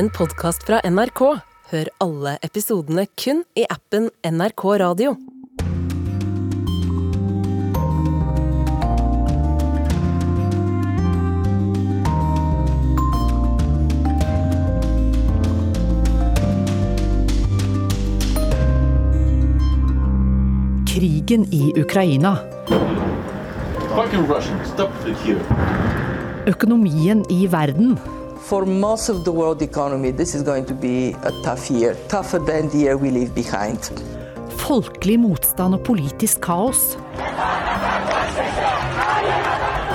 en podkast fra NRK. Hør alle episodene kun i appen NRK Radio. Krigen i Ukraina. Økonomien i verden. For most of the world economy, this is going to be a tough year, tougher than the year we leave behind. Folkelig motstand og politisk kaos.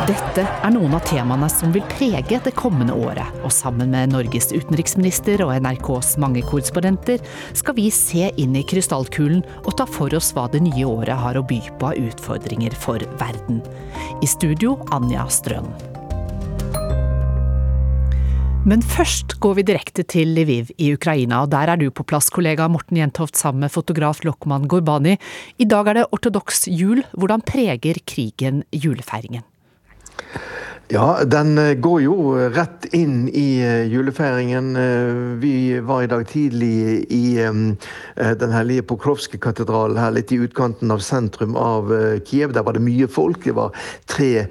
Dette er noen av temaene som vil prege det kommende året. Og sammen med Norges utenriksminister og NRKs mange korrespondenter skal vi se inn i krystallkulen og ta for oss hva det nye året har å by på av utfordringer for verden. I studio Anja Strøn. Men først går vi direkte til Lviv i Ukraina, og der er du på plass, kollega Morten Jentoft sammen med fotograf Lokman Gorbani. I dag er det ortodoks jul. Hvordan preger krigen julefeiringen? Ja, den eh, går jo rett inn i eh, julefeiringen. Eh, vi var i dag tidlig i den hellige Pokrovskij-katedralen her litt i utkanten av sentrum av Kiev. Der var det mye folk. Det var tre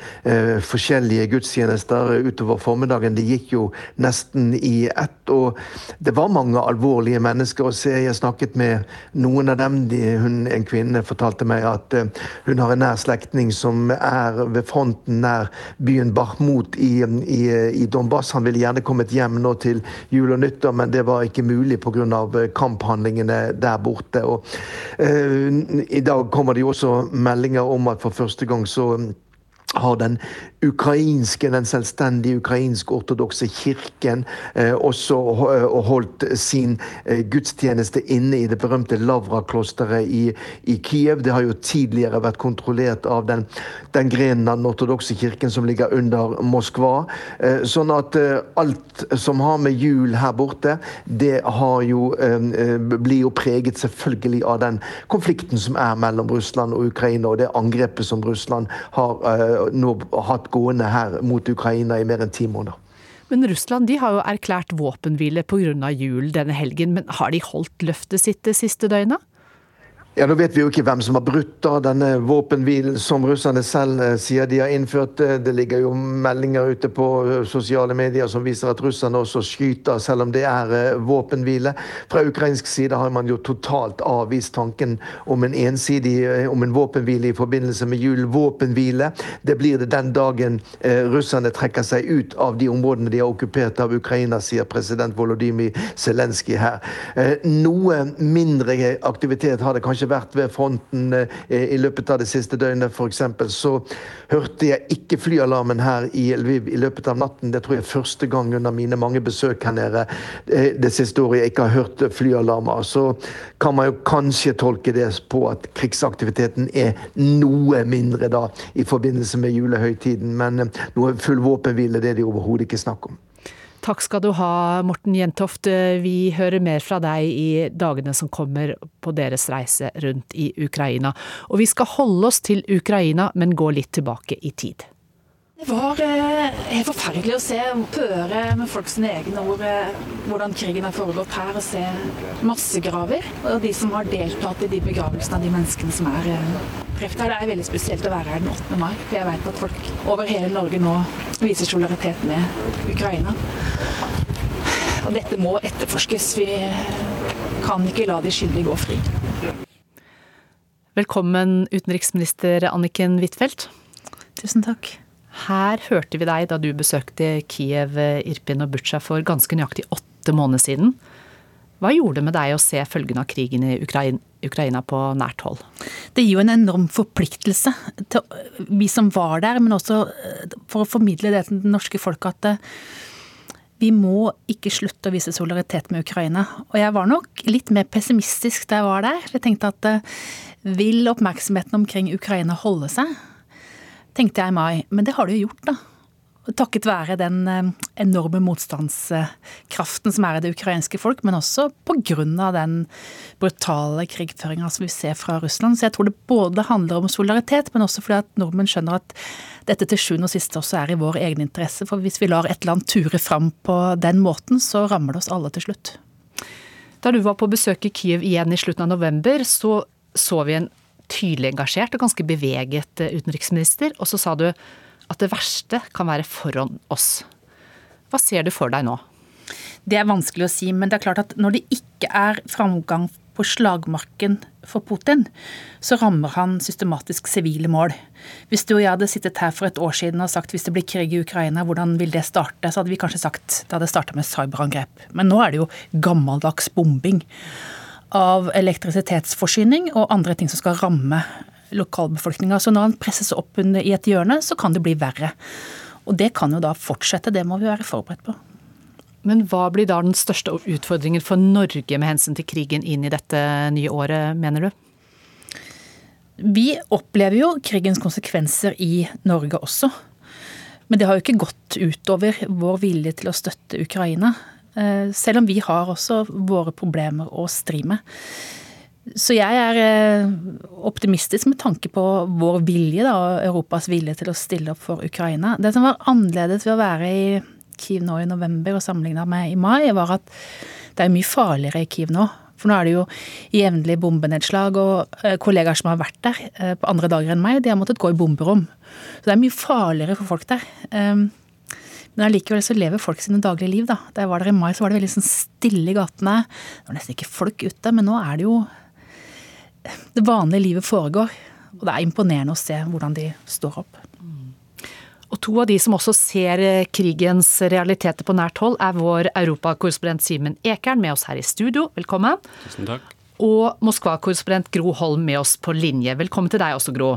forskjellige gudstjenester utover formiddagen. Det gikk jo nesten i ett. Og det var mange alvorlige mennesker å se. Jeg snakket med noen av dem. hun, en kvinne fortalte meg at hun har en nær slektning som er ved fronten nær byen Bar Bahmut i, i, i, Donbass. Han ville gjerne kommet hjem nå til jul og nyttår, men det var ikke mulig pga. Eh, kamphandlingene der borte. Og, uh, I dag kommer det jo også meldinger om at for første gang så har den ukrainske, den selvstendige ukrainsk-ortodokse kirken eh, også eh, holdt sin eh, gudstjeneste inne i det berømte Lavra-klosteret i, i, Kiev. Det har jo tidligere vært kontrollert av den, den grenen av den ortodokse kirken som ligger under Moskva. Eh, sånn at eh, alt som har med jul her borte, det jo, eh, blir jo preget selvfølgelig av den konflikten som er mellom Russland og Ukraina, og det angrepet som Russland har nå hatt gående her mot Ukraina i mer enn ti måneder. Men Russland de har jo erklært våpenhvile pga. jul denne helgen. Men har de holdt løftet sitt det siste døgnet? Ja, Nå vet vi jo ikke hvem som har brutt da denne våpenhvilen som russerne selv eh, sier de har innført. Eh, det ligger jo meldinger ute på eh, sosiale medier som viser at russerne også skyter, selv om det er våpenhvile. Fra ukrainsk side har man jo totalt avvist tanken om en ensidig om en våpenhvile i forbindelse med jul. Våpenhvile det blir det den dagen russerne trekker seg ut av de områdene de har okkupert av Ukraina, sier president Volodymyr Zelenskyj her. Noe mindre aktivitet har det kanskje ikke vært ved fronten eh, i løpet av det siste døgnet, f.eks., så hørte jeg ikke flyalarmen her i Lviv i løpet av natten. Det tror jeg er første gang under mine mange besøk her nede eh, det siste året jeg ikke har hørt flyalarmer. Så kan man jo kanskje tolke det på at krigsaktiviteten er noe mindre da i forbindelse med julehøytiden. Men eh, noe full våpenhvile det er det overhodet ikke snakk om. Takk skal du ha, Morten Jentoft. Vi hører mer fra deg i dagene som kommer på deres reise rundt i Ukraina. Og vi skal holde oss til Ukraina, men gå litt tilbake i tid. Det var eh, helt forferdelig å se, høre med folk sine egne ord eh, hvordan krigen har foregått her. Og se massegraver. Og de som har deltatt i de begravelsene av de menneskene som er eh, drept her. Det er veldig spesielt å være her den 8. mai. For jeg vet at folk over hele Norge nå viser solidaritet med Ukraina. Og dette må etterforskes. Vi kan ikke la de skyldige gå fri. Velkommen utenriksminister Anniken Huitfeldt. Tusen takk. Her hørte vi deg da du besøkte Kiev, Irpin og Butsja for ganske nøyaktig åtte måneder siden. Hva gjorde det med deg å se følgene av krigen i Ukraina på nært hold? Det gir jo en enorm forpliktelse til vi som var der, men også eh, for å formidle det til det norske folk at eh, vi må ikke slutte å vise solidaritet med Ukraina. Og jeg var nok litt mer pessimistisk da jeg var der. Jeg tenkte at eh, vil oppmerksomheten omkring Ukraina holde seg? Tenkte jeg i mai. Men det har det jo gjort, da. takket være den eh, enorme motstandskraften som er i det ukrainske folk, men også pga. den brutale krigføringa som vi ser fra Russland. Så jeg tror det både handler om solidaritet, men også fordi at nordmenn skjønner at dette til sjuende og siste også er i vår egen interesse. For hvis vi lar et land ture fram på den måten, så rammer det oss alle til slutt. Da du var på besøk i Kyiv igjen i slutten av november, så så vi en tydelig engasjert og ganske beveget eh, utenriksminister, og så sa du at det verste kan være foran oss. Hva ser du for deg nå? Det er vanskelig å si, men det er klart at når det ikke er framgang på slagmarken for Putin, så rammer han systematisk sivile mål. Hvis du og jeg hadde sittet her for et år siden og sagt hvis det blir krig i Ukraina, hvordan vil det starte, så hadde vi kanskje sagt det hadde starta med cyberangrep. Men nå er det jo gammeldags bombing av elektrisitetsforsyning og andre ting som skal ramme lokalbefolkninga. Så når han presses opp i et hjørne, så kan det bli verre. Og det kan jo da fortsette, det må vi være forberedt på. Men hva blir da den største utfordringen for Norge med hensyn til krigen inn i dette nye året, mener du? Vi opplever jo krigens konsekvenser i Norge også. Men det har jo ikke gått utover vår vilje til å støtte Ukraina. Eh, selv om vi har også våre problemer å stri med. Så jeg er eh, optimistisk med tanke på vår vilje, da, Europas vilje til å stille opp for Ukraina. Det som var annerledes ved å være i Kiev nå i november og sammenligna med i mai, var at det er mye farligere i Kiev nå. For nå er det jo jevnlig bombenedslag, og eh, kollegaer som har vært der på andre dager enn meg, de har måttet gå i bomberom. Så det er mye farligere for folk der. Men allikevel så lever folk sine daglige liv, da. Da jeg var der i mai, så var det veldig sånn stille i gatene. Det var nesten ikke folk ute, men nå er det jo det vanlige livet foregår. Og det er imponerende å se hvordan de står opp. Og to av de som også ser eh, krigens realiteter på nært hold, er vår europakorrespondent Simen Ekern med oss her i studio. Velkommen. Tusen takk. Og Moskva-korrespondent Gro Holm med oss på linje. Velkommen til deg også, Gro.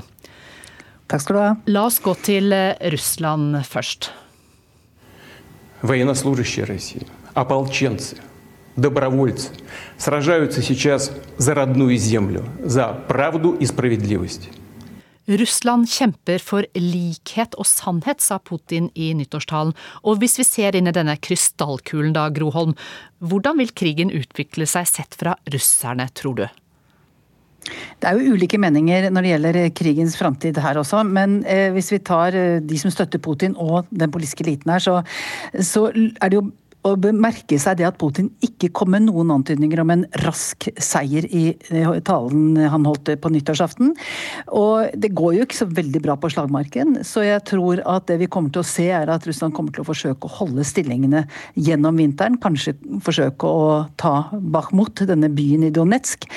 Takk skal du ha. La oss gå til eh, Russland først Военнослужащие России, ополченцы, добровольцы сражаются сейчас за родную землю, за правду и справедливость. Russland kjemper for likhet og sannhet, sa Putin i nyttårstalen. Og hvis vi ser inn i denne krystallkulen da, Groholm, hvordan vil krigen utvikle seg sett fra russerne, tror du? Det er jo ulike meninger når det gjelder krigens framtid her også, men eh, hvis vi tar eh, de som støtter Putin og den politiske eliten her, så, så er det jo å bemerke seg det at Putin ikke kom med noen antydninger om en rask seier i talen han holdt på nyttårsaften. Og det går jo ikke så veldig bra på slagmarken, så jeg tror at det vi kommer til å se er at Russland kommer til å forsøke å holde stillingene gjennom vinteren. Kanskje forsøke å ta Bakhmut, denne byen i Donetsk.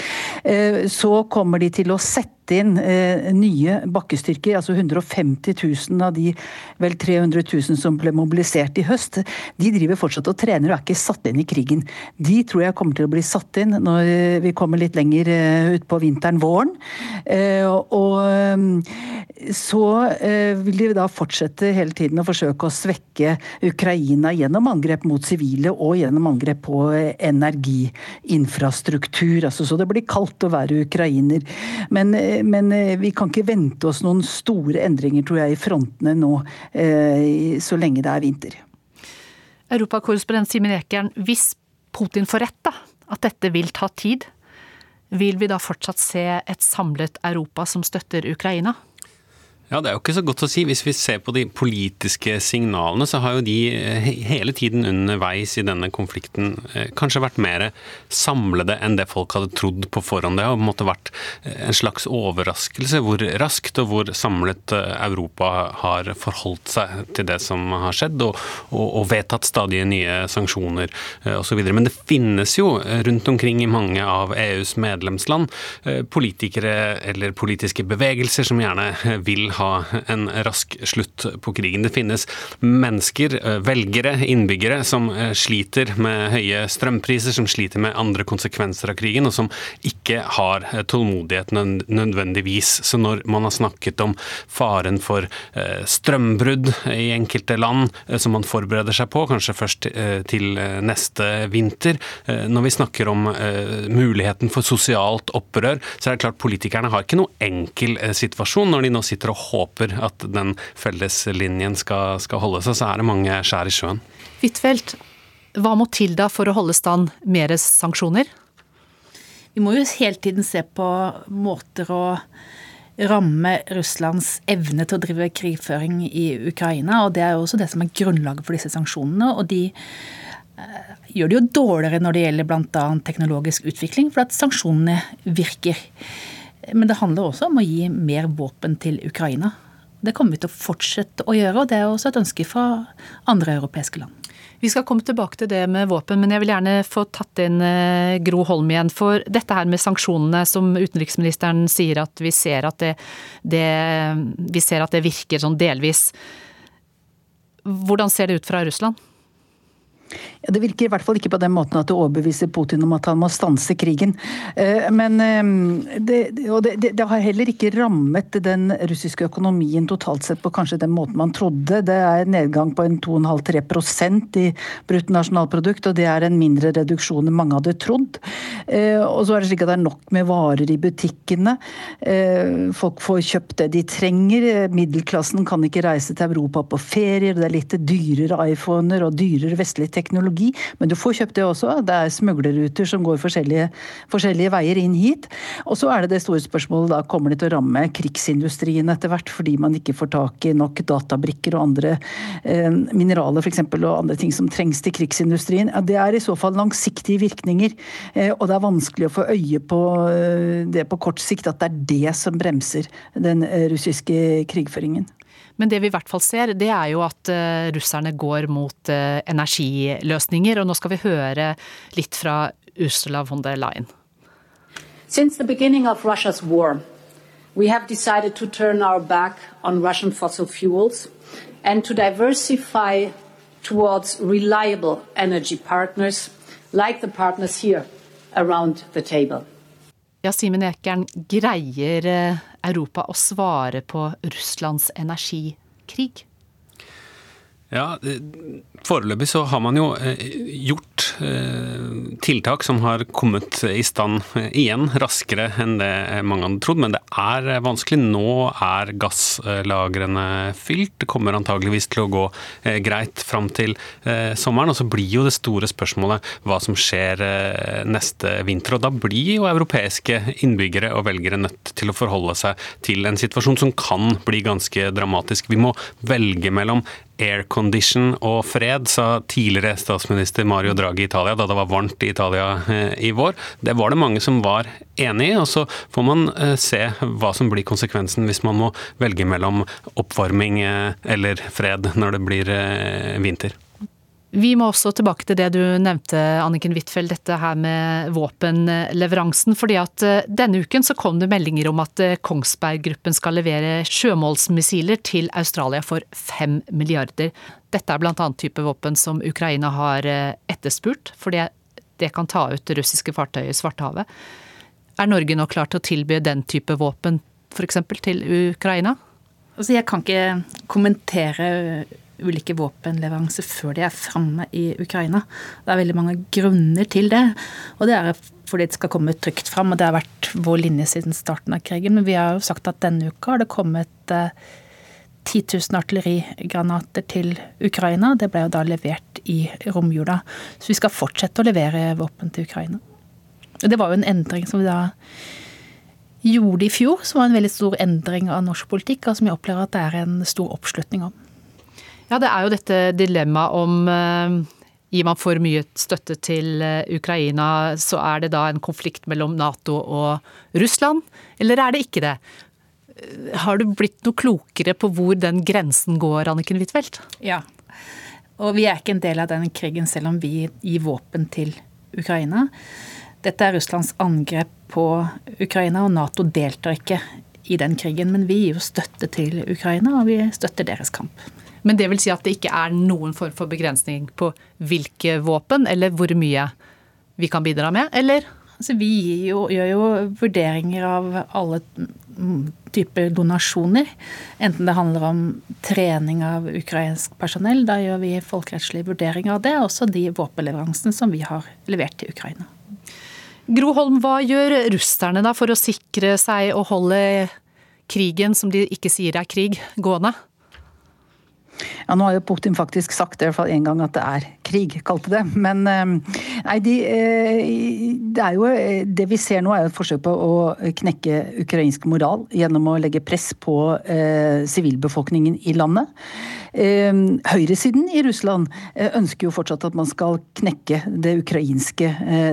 Eh, så kommer de til å sette inn eh, nye bakkestyrker. Altså 150 000 av de vel 300 000 som ble mobilisert i høst, de driver fortsatt og trener og er ikke satt inn i krigen. De tror jeg kommer til å bli satt inn når vi kommer litt lenger eh, utpå vinteren, våren. Eh, og så vil de da fortsette hele tiden å forsøke å svekke Ukraina gjennom angrep mot sivile og gjennom angrep på energiinfrastruktur. Altså, så det blir kaldt å være ukrainer. Men men eh, vi kan ikke vente oss noen store endringer, tror jeg, i frontene nå eh, så lenge det er vinter. Europakorrespondent Simen Ekern, hvis Putin får rett, da, at dette vil ta tid, vil vi da fortsatt se et samlet Europa som støtter Ukraina? Ja, Det er jo ikke så godt å si. Hvis vi ser på de politiske signalene, så har jo de eh, hele tiden underveis i denne konflikten eh, kanskje vært mer samlede enn det folk hadde trodd på forhånd. Det har på en måte vært eh, en slags overraskelse hvor raskt og hvor samlet Europa har forholdt seg til det som har skjedd, og, og, og vedtatt stadig nye sanksjoner osv. Men det finnes jo rundt omkring i mange av EUs medlemsland politikere eller politiske bevegelser som gjerne vil ha ha en rask slutt på krigen. Det finnes mennesker, eh, velgere, innbyggere, som eh, sliter med høye strømpriser, som sliter med andre konsekvenser av krigen, og som ikke har eh, tålmodighet nødvendigvis. Så når man har snakket om faren for strømbrudd i enkelte land, som man forbereder seg på, kanskje først til neste vinter, når vi snakker om muligheten for sosialt opprør, så er det klart politikerne har ikke noe enkel situasjon når de nå sitter og håper at den felleslinjen skal, skal holde seg, så er det mange skjær i sjøen. Huitfeldt, hva må til da for å holde stand mer sanksjoner? Vi må jo hele tiden se på måter å ramme Russlands evne til å drive krigføring i Ukraina. og Det er jo også det som er grunnlaget for disse sanksjonene. og de eh, gjør det jo dårligere når det gjelder bl.a. teknologisk utvikling, for at sanksjonene virker. Men det handler også om å gi mer våpen til Ukraina. Det kommer vi til å fortsette å gjøre, og det er også et ønske fra andre europeiske land. Vi skal komme tilbake til det med våpen, men jeg vil gjerne få tatt inn eh, Gro Holm igjen. For dette her med sanksjonene, som utenriksministeren sier at vi ser at det, det, vi ser at det virker sånn delvis. Hvordan ser det ut fra Russland? Ja, det virker i hvert fall ikke på den måten at det overbeviser Putin om at han må stanse krigen. Eh, men eh, det, det, det, har heller ikke rammet den russiske økonomien totalt sett på kanskje den måten man trodde. Det er nedgang på en 2,5-3 i bruttonasjonalprodukt, og det er en mindre reduksjon enn mange hadde trodd. Eh, og så er det slik at det er nok med varer i butikkene. Folk får kjøpt det de trenger. Middelklassen kan ikke reise til Europa på ferier, det er litt dyrere iPhoner og dyrere vestlig teknologi teknologi, men du får kjøpt det også. Det er smuglerruter som går forskjellige, forskjellige veier inn hit. Og så er det det store spørsmålet da, kommer det til å ramme krigsindustrien etter hvert, fordi man ikke får tak i nok databrikker og andre eh, mineraler f.eks. og andre ting som trengs til krigsindustrien. Ja, det er i så fall langsiktige virkninger, eh, og det er vanskelig å få øye på eh, det på kort sikt, at det er det som bremser den eh, russiske krigføringen. Men det vi i hvert fall ser, det er jo at uh, russerne går mot uh, energiløsninger. Og nå skal vi høre litt fra Ursula von der Leyen. Since the beginning of Russia's war, we have decided to turn our back on Russian fossil fuels and to diversify towards reliable energy partners like the partners here around the table. Ja, Simen Ekern, greier eh, Europa å svare på Russlands energikrig? Ja, Foreløpig så har man jo eh, gjort eh, tiltak som har kommet i stand eh, igjen raskere enn det mange hadde trodd, men det er vanskelig. Nå er gasslagrene fylt. Det kommer antageligvis til å gå greit fram til sommeren. Og så blir jo det store spørsmålet hva som skjer neste vinter. Og da blir jo europeiske innbyggere og velgere nødt til å forholde seg til en situasjon som kan bli ganske dramatisk. Vi må velge mellom aircondition og fred, sa tidligere statsminister Mario Draghi i Italia da det var varmt i Italia eh, i vår. Det var det mange som var enig i, og så får man eh, se hva som blir konsekvensen hvis man må velge mellom oppvarming eh, eller fred når det blir vinter. Vi må også tilbake til det du nevnte, Anniken Huitfeldt, dette her med våpenleveransen. fordi at eh, denne uken så kom det meldinger om at eh, Kongsberg Gruppen skal levere sjømålsmissiler til Australia for fem milliarder. Dette er annet type våpen som Ukraina har eh, etterspurt, fordi det kan ta ut russiske fartøy i Svartehavet. Er Norge nå klar til å tilby den type våpen f.eks. til Ukraina? Altså, jeg kan ikke kommentere ulike våpenleveranser før de er framme i Ukraina. Det er veldig mange grunner til det. Og det er fordi det skal komme trygt fram, og det har vært vår linje siden starten av krigen. Men vi har jo sagt at denne uka har det kommet eh, 10 000 artillerigranater til Ukraina. Det ble jo da levert i romjula. Så vi skal fortsette å levere våpen til Ukraina. Og Det var jo en endring som vi da gjorde i fjor, som var en veldig stor endring av norsk politikk, og som jeg opplever at det er en stor oppslutning om. Ja, det er jo dette dilemmaet om uh, Gir man for mye støtte til uh, Ukraina, så er det da en konflikt mellom Nato og Russland, eller er det ikke det? Uh, har du blitt noe klokere på hvor den grensen går, Anniken Huitfeldt? Ja, og vi er ikke en del av den krigen selv om vi gir våpen til Ukraina. Dette er Russlands angrep på Ukraina, og Nato deltar ikke i den krigen. Men vi gir jo støtte til Ukraina, og vi støtter deres kamp. Men det vil si at det ikke er noen form for begrensning på hvilke våpen, eller hvor mye vi kan bidra med, eller? Altså, vi jo, gjør jo vurderinger av alle typer donasjoner. Enten det handler om trening av ukrainsk personell, da gjør vi folkerettslige vurderinger av det. Også de våpenleveransene som vi har levert til Ukraina. Gro Holm, hva gjør russerne da for å sikre seg å holde krigen, som de ikke sier er krig, gående? Ja, Nå har jo Putin faktisk sagt det i hvert fall en gang at det er krig, kalte det. Men nei, de, det er jo Det vi ser nå er jo et forsøk på å knekke ukrainsk moral gjennom å legge press på sivilbefolkningen i landet. Høyresiden i Russland ønsker jo fortsatt at man skal knekke det ukrainske,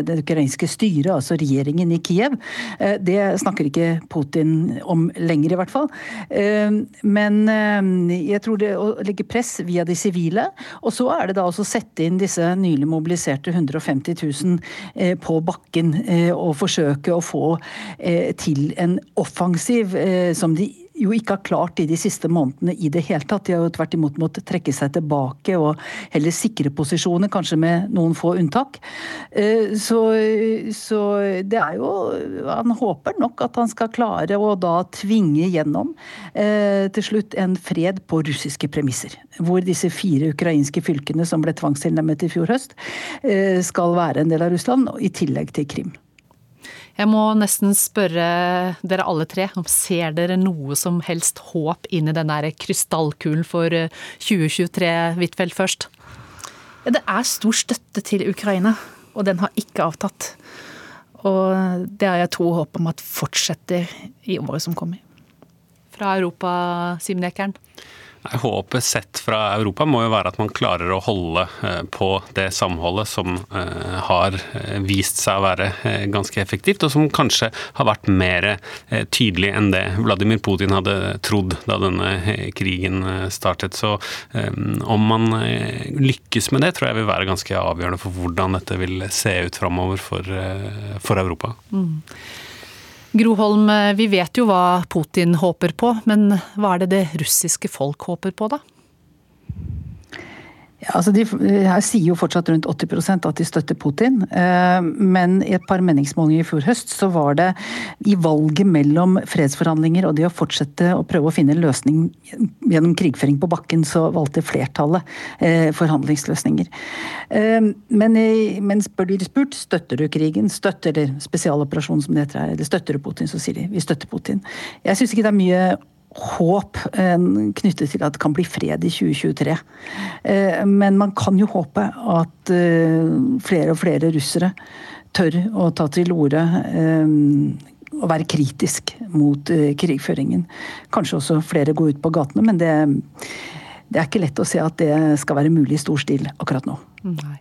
det ukrainske styret, altså regjeringen i Kiev. Det snakker ikke Putin om lenger, i hvert fall. Men jeg tror det å legge press via de sivile, og så er det da også sette inn disse nylig mobiliserte 150 000 på bakken og forsøke å få til en offensiv som de jo ikke har klart i de siste månedene i det hele tatt. De har jo tvert imot måttet trekke seg tilbake og heller sikre posisjoner, kanskje med noen få unntak. Eh, så, så, det er jo Han håper nok at han skal klare å da tvinge gjennom eh, til slutt en fred på russiske premisser. Hvor disse fire ukrainske fylkene som ble tvangstilnærmet i fjor høst, eh, skal være en del av Russland, i tillegg til Krim. Jeg må nesten spørre dere alle tre, om ser dere noe som helst håp inn i den der krystallkulen for 2023, Huitfeldt først? Ja, det er stor støtte til Ukraina, og den har ikke avtatt. Og det har jeg tro og håp om at fortsetter i året som kommer. Fra Europa, Simen Ekern? Håpet sett fra Europa må jo være at man klarer å holde på det samholdet som har vist seg å være ganske effektivt, og som kanskje har vært mer tydelig enn det Vladimir Putin hadde trodd da denne krigen startet. Så om man lykkes med det, tror jeg vil være ganske avgjørende for hvordan dette vil se ut framover for, for Europa. Mm. Groholm, vi vet jo hva Putin håper på, men hva er det det russiske folk håper på, da? Ja, altså de her sier jo fortsatt rundt 80% at de støtter Putin. Men i et par meningsmålinger i fjor høst så var det i valget mellom fredsforhandlinger og det å fortsette å prøve å finne en løsning gjennom krigføring på bakken, så valgte flertallet forhandlingsløsninger. Men, men spør de spurt støtter du krigen, støtter eller spesialoperasjonen som det heter her, eller støtter du Putin, så sier de vi støtter Putin. Jeg syns ikke det er mye håp knyttet til at det kan bli fred i 2023. Men man kan jo håpe at flere og flere russere tør å ta til orde og være kritisk mot krigføringen. Kanskje også flere går ut på gatene, men det, det er ikke lett å se at det skal være mulig i stor stil akkurat nå. Nei.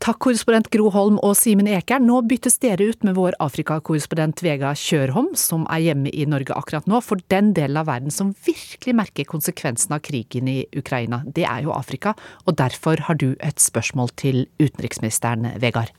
Takk, korrespondent Gro Holm og Simen Ekern. Nå byttes dere ut med vår Afrikakorrespondent Vega Kjørholm, som er hjemme i Norge akkurat nå. For den delen av verden som virkelig merker konsekvensen av krigen i Ukraina, det er jo Afrika. Og derfor har du et spørsmål til utenriksministeren, Vegard.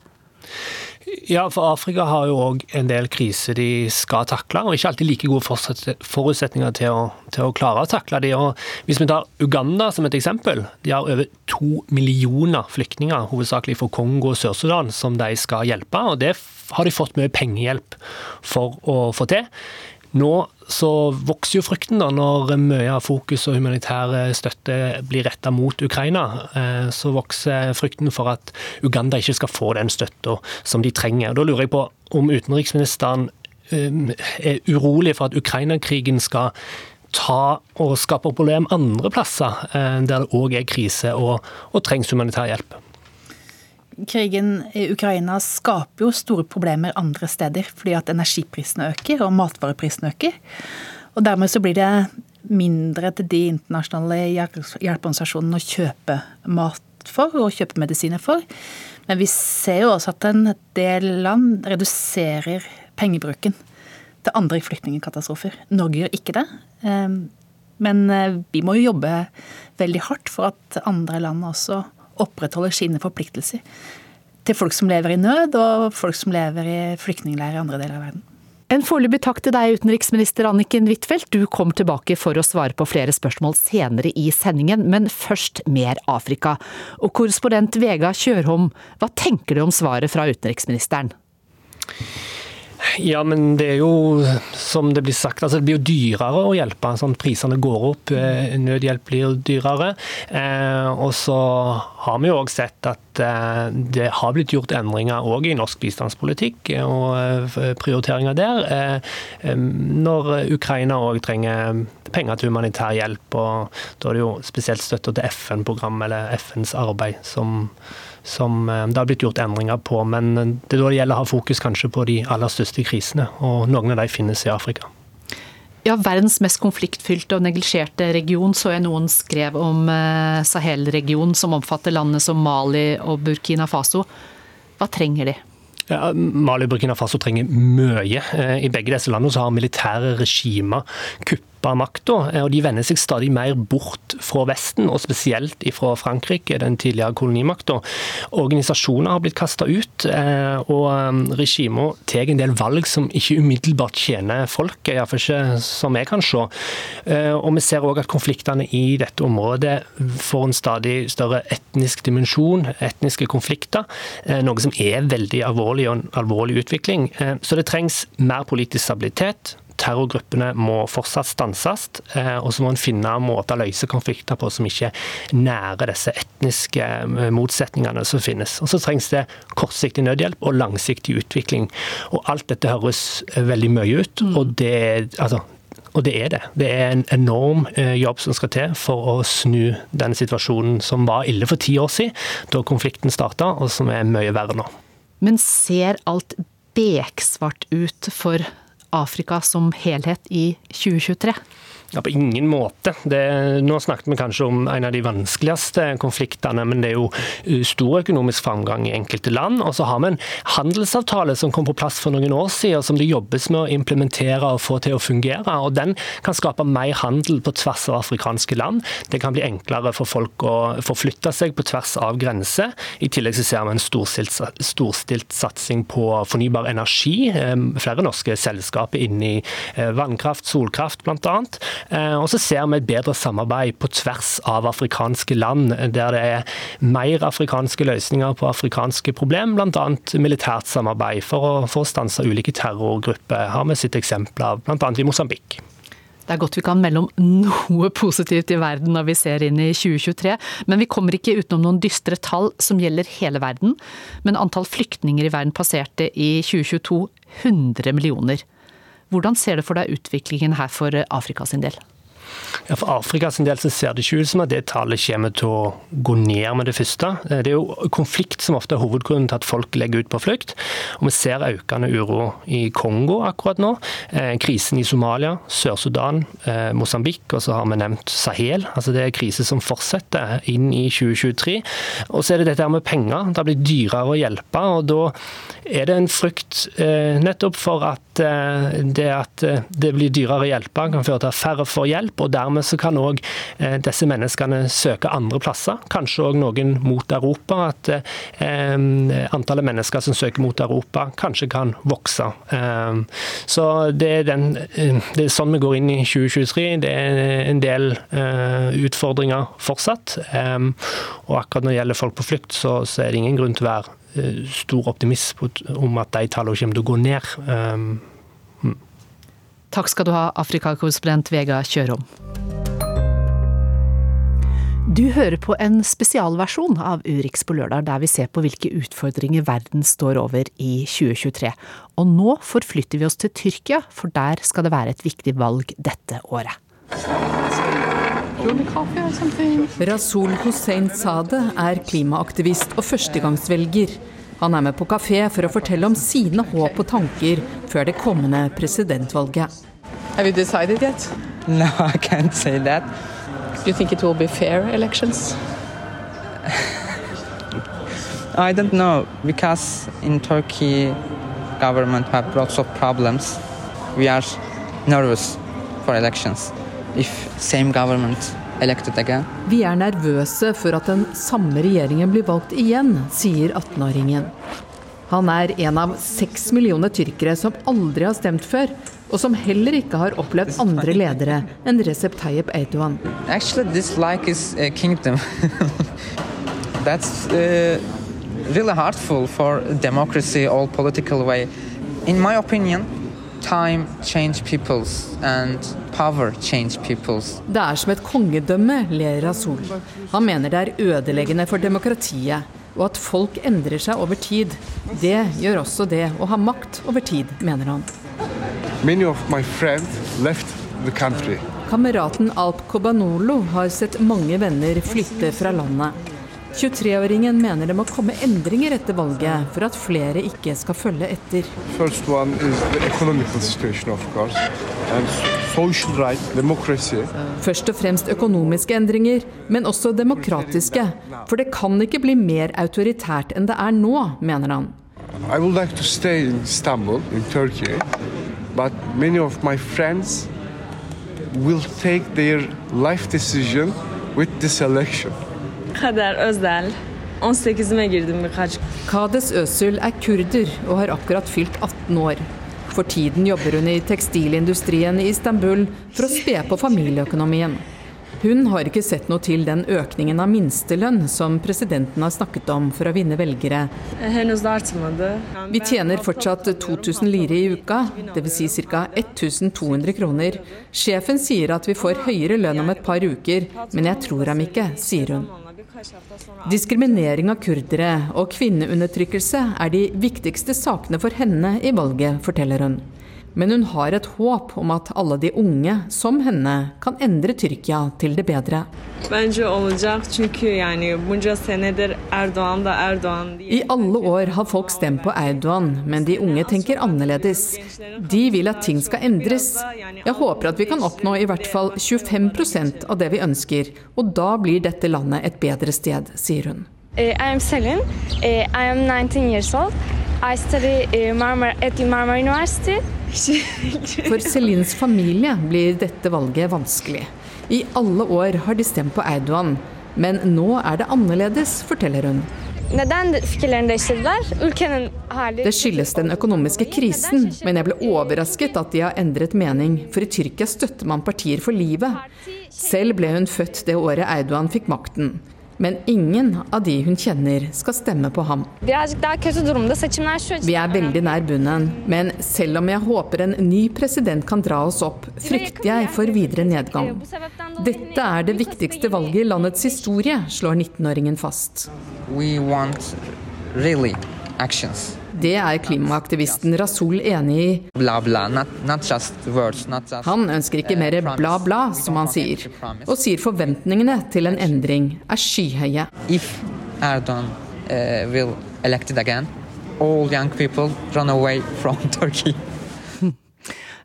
Ja, for Afrika har jo òg en del kriser de skal takle, og ikke alltid like gode forutsetninger til å, til å klare å takle de. Og hvis vi tar Uganda som et eksempel, de har over to millioner flyktninger, hovedsakelig fra Kongo og Sør-Sudan, som de skal hjelpe. og Det har de fått mye pengehjelp for å få til. Nå så vokser jo frykten da, når mye av fokus og humanitær støtte blir retta mot Ukraina. Så vokser frykten for at Uganda ikke skal få den støtta som de trenger. Da lurer jeg på om utenriksministeren er urolig for at Ukraina-krigen skal ta og skape problem andre plasser der det òg er krise og, og trengs humanitær hjelp krigen i Ukraina skaper jo store problemer andre steder, fordi at energiprisene øker og matvareprisene øker. Og dermed så blir det mindre til de internasjonale hjelpeorganisasjonene å kjøpe mat for og kjøpe medisiner for. Men vi ser jo også at en del land reduserer pengebruken til andre flyktningkatastrofer. Norge gjør ikke det. Ehm, men eh, vi må jo jobbe veldig hardt for at andre land også opprettholder sine forpliktelser til folk som lever i nød, og folk som lever i flyktningleirer i andre deler av verden. En foreløpig takk til deg, utenriksminister Anniken Huitfeldt. Du kom tilbake for å svare på flere spørsmål senere i sendingen, men først mer Afrika. Og korrespondent Vega Kjørholm, hva tenker du om svaret fra utenriksministeren? Ja, men det er jo som det blir sagt, altså det blir jo dyrere å hjelpe. sånn Prisene går opp, nødhjelp blir dyrere. Eh, og så har vi jo òg sett at eh, det har blitt gjort endringer òg i norsk bistandspolitikk og eh, prioriteringer der. Eh, når Ukraina òg trenger penger til humanitær hjelp, og da er det jo spesielt støtta til FN-program eller FNs arbeid som, som det har blitt gjort endringer på. Men det er da det gjelder å ha fokus kanskje på de aller største krisene, og noen av de finnes i Afrika. Ja, verdens mest konfliktfylte og neglisjerte region, så jeg noen skrev om eh, Sahel-regionen, som omfatter landene som Mali og Burkina Faso. Hva trenger de? Ja, Mali og Burkina Faso trenger mye. Eh, I begge disse landene så har militære regimer kuppet av makta, og de vender seg stadig mer bort fra Vesten, og spesielt fra Frankrike, den tidligere kolonimakta. Organisasjoner har blitt kasta ut, eh, og um, regimet tar en del valg som ikke umiddelbart tjener folket, iallfall ikke som jeg kan se. Eh, og vi ser òg at konfliktene i dette området får en stadig større etnisk dimensjon, etniske konflikter, eh, noe som er veldig alvorlig og en alvorlig utvikling. Så det trengs mer politisk stabilitet, terrorgruppene må fortsatt stanses. Eh, og så må en finne måter å løse konflikter på som ikke nærer disse etniske eh, motsetningene som finnes. Og så trengs det kortsiktig nødhjelp og langsiktig utvikling. Og alt dette høres eh, veldig mye ut. Mm. og det, altså, og det er det. Det er en enorm jobb som skal til for å snu denne situasjonen som var ille for ti år siden, da konflikten starta, og som er mye verre nå. Men ser alt beksvart ut for Afrika som helhet i 2023? Ja, På ingen måte. Det, nå snakket vi kanskje om en av de vanskeligste konfliktene, men det er jo uh, stor økonomisk framgang i enkelte land. Og så har vi en handelsavtale som kom på plass for noen år siden, som det jobbes med å implementere og få til å fungere. og Den kan skape mer handel på tvers av afrikanske land. Det kan bli enklere for folk å forflytte seg på tvers av grenser. I tillegg så ser vi en storstilt, storstilt satsing på fornybar energi. Um, flere norske selskaper inne i uh, vannkraft, solkraft bl.a. Eh, og så ser vi et bedre samarbeid på tvers av afrikanske land, der det er mer afrikanske løsninger på afrikanske problem, bl.a. militært samarbeid for å, for å stanse ulike terrorgrupper. Har vi sett eksempler av bl.a. i Mosambik. Det er godt vi kan melde om noe positivt i verden når vi ser inn i 2023, men vi kommer ikke utenom noen dystre tall som gjelder hele verden. Men antall flyktninger i verden passerte i 2022 100 millioner. Hvordan ser det for deg utviklingen her for Afrika sin del? Ja, For Afrikas del så ser det ikke ut som at det tallet kommer til å gå ned med det første. Det er jo konflikt som ofte er hovedgrunnen til at folk legger ut på flukt. Og Vi ser økende uro i Kongo akkurat nå. Eh, krisen i Somalia, Sør-Sudan, eh, Mosambik, og så har vi nevnt Sahel. Altså Det er krise som fortsetter inn i 2023. Og så er det dette her med penger. Det blitt dyrere å hjelpe. og Da er det en frykt eh, nettopp for at det at det blir dyrere å hjelpe, kan føre til at færre får hjelp og dermed så kan òg eh, disse menneskene søke andre plasser, kanskje òg noen mot Europa. At eh, antallet mennesker som søker mot Europa, kanskje kan vokse. Eh, så det er, den, det er sånn vi går inn i 2023. Det er en del utfordringer fortsatt. Og akkurat når det gjelder folk på flukt, så, så er det ingen grunn til å være stor optimist om at de tallene kommer til å gå ned. Takk skal du ha, Afrikakorrespondent Vega Kjørom. Du hører på en spesialversjon av Urix på lørdag, der vi ser på hvilke utfordringer verden står over i 2023. Og nå forflytter vi oss til Tyrkia, for der skal det være et viktig valg dette året. Rasul Hussein Sade er klimaaktivist og førstegangsvelger. Han er med på kafé for å fortelle om sine håp og tanker før det kommende presidentvalget. Have you decided yet? No, I can't say that. Do you think it will be fair elections? I don't know because in Turkey government have lots of problems. We are nervous for elections. If same government vi er nervøse for at den samme regjeringen blir valgt igjen, sier 18-åringen. Han er en av seks millioner tyrkere som aldri har stemt før, og som heller ikke har opplevd andre ledere enn Recep Tayyip Erdogan. Actually, this like is a kingdom. That's uh, really hurtful for democracy, all political way. In my opinion, time change peoples and. Det er som et kongedømme, ler Rasul. Han mener det er ødeleggende for demokratiet, og at folk endrer seg over tid. Det gjør også det å ha makt over tid, mener han. Many of my friends left the country. Kameraten Alp Kobanolo har sett mange venner flytte fra landet. 23-åringen mener det må komme endringer etter valget for at flere ikke skal følge etter. First one is the economical situation, of course, and social right, democracy. Først og fremst økonomiske endringer, men også demokratiske. For det kan ikke bli mer autoritært enn det er nå, mener han. I would like to stay in Istanbul, in Turkey, but many of my friends will take their life decision with this election. Kader Özdel. 18'ime girdim birkaç. Kades Özül er kurder og har akkurat fylt 18 år. For tiden jobber hun i tekstilindustrien i Istanbul for å spe på familieøkonomien. Hun har ikke sett noe til den økningen av minstelønn som presidenten har snakket om for å vinne velgere. Vi tjener fortsatt 2000 lire i uka, dvs. Si ca. 1200 kroner. Sjefen sier at vi får høyere lønn om et par uker, men jeg tror ham ikke, sier hun. Diskriminering av kurdere og kvinneundertrykkelse er de viktigste sakene for henne i valget, forteller hun. Men hun har et håp om at alle de unge, som henne, kan endre Tyrkia til det bedre. I alle år har folk stemt på Erdogan, men de unge tenker annerledes. De vil at ting skal endres. Jeg håper at vi kan oppnå i hvert fall 25% av det vi ønsker, og da blir dette landet et bedre sted, sier hun. Uh, I am Selin. Uh, I am 19 years old. I study uh, Marmar at Marmar University. For Selins familie blir dette valget vanskelig. I alle år har de stemt på Erdogan, men nå er det annerledes, forteller hun. Det skyldes den økonomiske krisen, men jeg ble overrasket at de har endret mening, for i Tyrkia støtter man partier for livet. Selv ble hun født det året Erdogan fikk makten. Men ingen av de hun kjenner skal stemme på ham. Vi er veldig nær bunnen, men selv om jeg håper en ny president kan dra oss opp, frykter jeg for videre nedgang. Dette er det viktigste valget i landets historie, slår 19-åringen fast. We want really actions. Det er klimaaktivisten Rasul enig i. Han ønsker ikke mer bla, bla, som han sier, og sier forventningene til en endring er skyhøye. If Erdogan uh, will elected again, all young people run away from Turkey.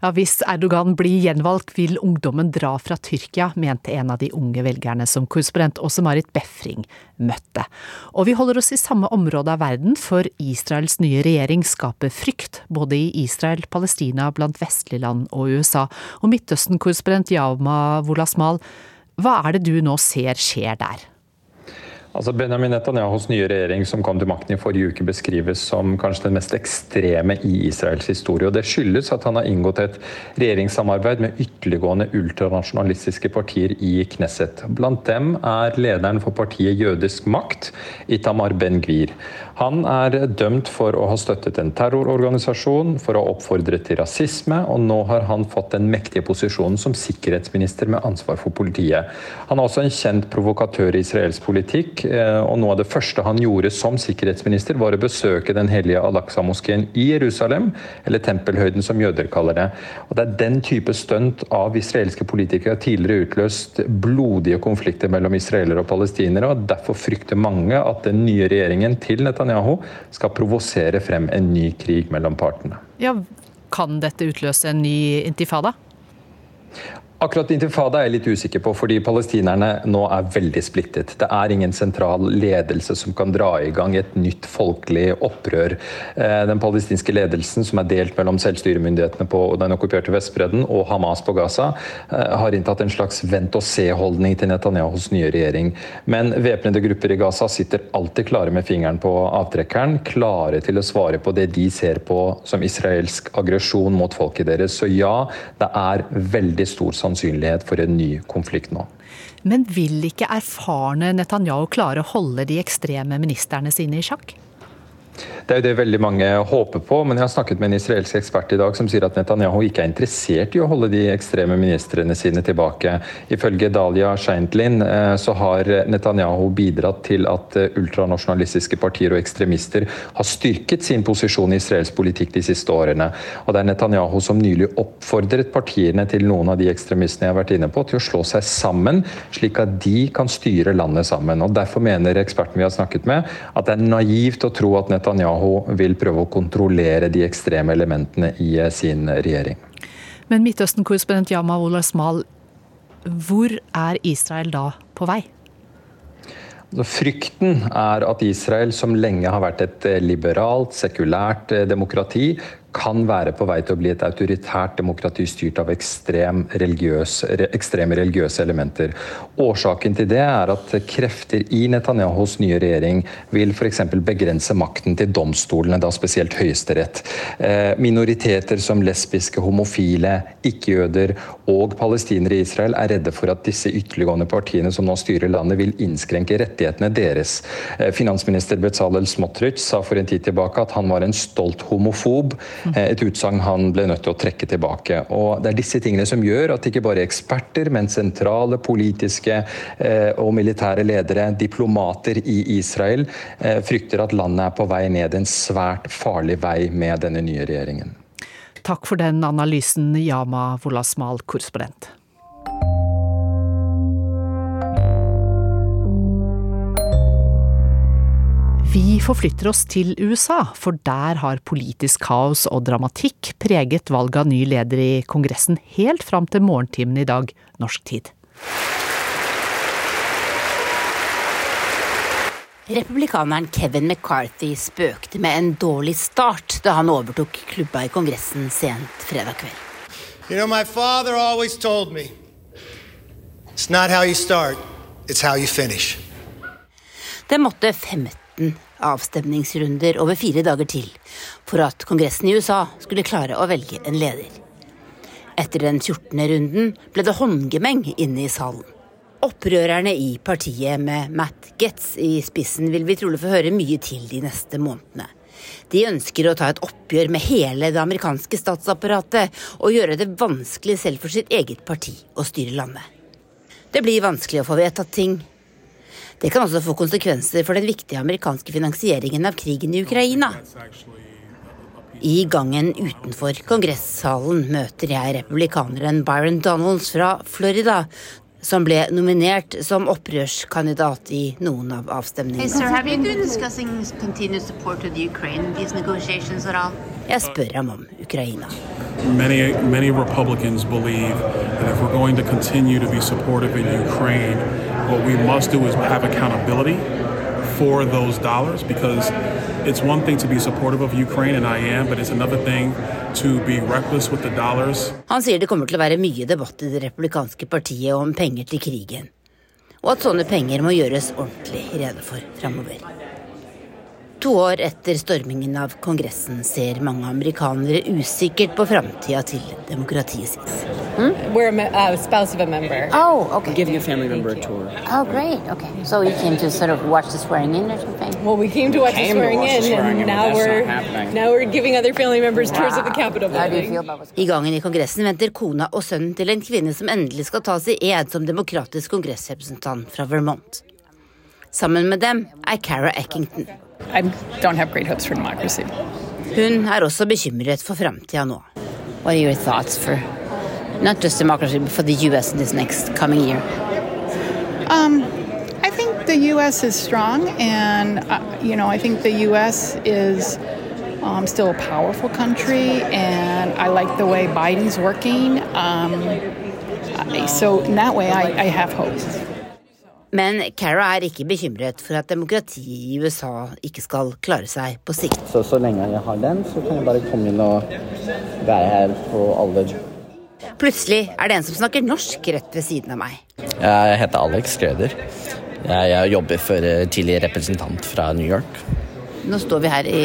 Ja, Hvis Erdogan blir gjenvalgt, vil ungdommen dra fra Tyrkia, mente en av de unge velgerne som korrespondent Åse-Marit Befring møtte. Og vi holder oss i samme område av verden, for Israels nye regjering skaper frykt, både i Israel, Palestina, blant vestlige land og USA. Og Midtøsten-korrespondent Yawma Wolasmal, hva er det du nå ser skjer der? Altså Benjamin Netanyahus nye regjering som kom til makten i forrige uke beskrives som kanskje den mest ekstreme i Israels historie. og Det skyldes at han har inngått et regjeringssamarbeid med ytterliggående ultranasjonalistiske partier i Knesset. Blant dem er lederen for partiet Jødisk makt, Itamar Ben-Gvir. Han er dømt for å ha støttet en terrororganisasjon, for å ha oppfordret til rasisme, og nå har han fått den mektige posisjonen som sikkerhetsminister med ansvar for politiet. Han er også en kjent provokatør i israelsk politikk, og noe av det første han gjorde som sikkerhetsminister, var å besøke den hellige Al-Aqsa-moskeen i Jerusalem, eller Tempelhøyden som jøder kaller det. Og Det er den type stunt av israelske politikere tidligere utløst blodige konflikter mellom israelere og palestinere, og derfor frykter mange at den nye regjeringen til Netanyahu skal provosere frem en ny krig mellom partene. Ja, Kan dette utløse en ny intifada? Akkurat intifada er jeg litt usikker på, fordi palestinerne nå er veldig splittet. Det er ingen sentral ledelse som kan dra i gang et nytt folkelig opprør. Eh, den palestinske ledelsen, som er delt mellom selvstyremyndighetene på den okkuperte Vestbredden og Hamas på Gaza, eh, har inntatt en slags vent-og-se-holdning til Netanyahus nye regjering. Men væpnede grupper i Gaza sitter alltid klare med fingeren på avtrekkeren, klare til å svare på det de ser på som israelsk aggresjon mot folket deres. Så ja, det er veldig stor sannsynlighet for en ny konflikt nå. Men vil ikke erfarne Netanyahu klare å holde de ekstreme ministrene sine i sjakk? Det er jo det veldig mange håper på, men jeg har snakket med en israelsk ekspert i dag som sier at Netanyahu ikke er interessert i å holde de ekstreme ministrene sine tilbake. Ifølge Dalia Scheindlin eh, så har Netanyahu bidratt til at eh, ultranasjonalistiske partier og ekstremister har styrket sin posisjon i israelsk politikk de siste årene. Og det er Netanyahu som nylig oppfordret partiene til noen av de ekstremistene jeg har vært inne på, til å slå seg sammen, slik at de kan styre landet sammen. Og Derfor mener eksperten vi har snakket med, at det er naivt å tro at Netanyahu Netanyahu vil prøve å kontrollere de ekstreme elementene i eh, sin regjering. Men Midtøsten-korrespondent Yama Olasmal, hvor er Israel da på vei? Frykten er at Israel, som lenge har vært et eh, liberalt, sekulært eh, demokrati, kan være på vei til å bli et autoritært demokrati styrt av ekstrem religiøs, ekstreme religiøse elementer. Årsaken til det er at krefter i Netanyahus nye regjering vil f.eks. begrense makten til domstolene, da spesielt Høyesterett. Eh, minoriteter som lesbiske, homofile, ikke-jøder og palestinere i Israel er redde for at disse ytterliggående partiene som nå styrer landet, vil innskrenke rettighetene deres. Eh, finansminister Bezalel Smotrich sa for en tid tilbake at han var en stolt homofob. Eh, et utsagn han ble nødt til å trekke tilbake. Og Det er disse tingene som gjør at ikke bare eksperter, men sentrale politiske eh, og militære ledere, diplomater i Israel, eh, frykter at landet er på vei ned en svært farlig vei med denne nye regjeringen. Takk for den analysen, Yama Wolasmal, korrespondent. Vi forflytter oss til USA, for der har politisk kaos og dramatikk preget valget av ny leder i Kongressen helt fram til morgentimene i dag, norsk tid. Republikaneren Kevin McCarthy spøkte med en dårlig start da han overtok klubba i Kongressen sent fredag kveld. You know, my father always told me, it's not how you start, it's how you finish. Det måtte 15 avstemningsrunder over fire dager til for at Kongressen i USA skulle klare å velge en leder. Etter den 14. runden ble det håndgemeng inne i salen. Opprørerne i partiet med Matt Getz i spissen vil vi trolig få høre mye til de neste månedene. De ønsker å ta et oppgjør med hele det amerikanske statsapparatet og gjøre det vanskelig selv for sitt eget parti å styre landet. Det blir vanskelig å få vedtatt ting, det kan også få konsekvenser for den viktige amerikanske finansieringen av krigen i Ukraina. I gangen utenfor kongressalen møter jeg republikaneren Byron Donalds fra Florida, som ble nominert som opprørskandidat i noen av avstemningene. Jeg spør ham om Ukraina. Many, many Republicans believe that if we're going to continue to be supportive in Ukraine, what we must do is have accountability for those dollars because it's one thing to be supportive of Ukraine, and I am, but it's another thing. Han sier det kommer til å være mye debatt i det republikanske partiet om penger til krigen, og at sånne penger må gjøres ordentlig rede for framover. To år etter stormingen av Kongressen ser mange amerikanere usikkert på framtida til demokratiet sitt. Hmm? We're a uh, spouse of a member. Oh, okay. We're giving a family member a tour. Oh, great. Okay. So you came to sort of watch the swearing in or something? Well, we came to watch the swearing watch in, the swearing and now we're now we're giving other family members wow. tours of the Capitol building. I gangen i Kongressen venter kona og sønnen til en kvinne som endelig skal tas i ed som demokratisk kongressrepresentant fra Vermont. Sammen med dem er Cara Eckington. Hun er også bekymret for framtida nå. What are your thoughts for not just democracy, but for the US in this next coming year? Um, I think the US is strong, and uh, you know, I think the US is um, still a powerful country, and I like the way Biden's working. Um, so in that way, I, I have hope. Men Cara er ikke bekymret for at demokratiet i USA ikke skal klare seg på sikt. Så, så lenge jeg har den, så kan jeg bare komme inn og være her på alle Plutselig er det en som snakker norsk rett ved siden av meg. Jeg heter Alex Grøder. Jeg, jeg jobber for tidlig tidligere representant fra New York. Nå står vi her i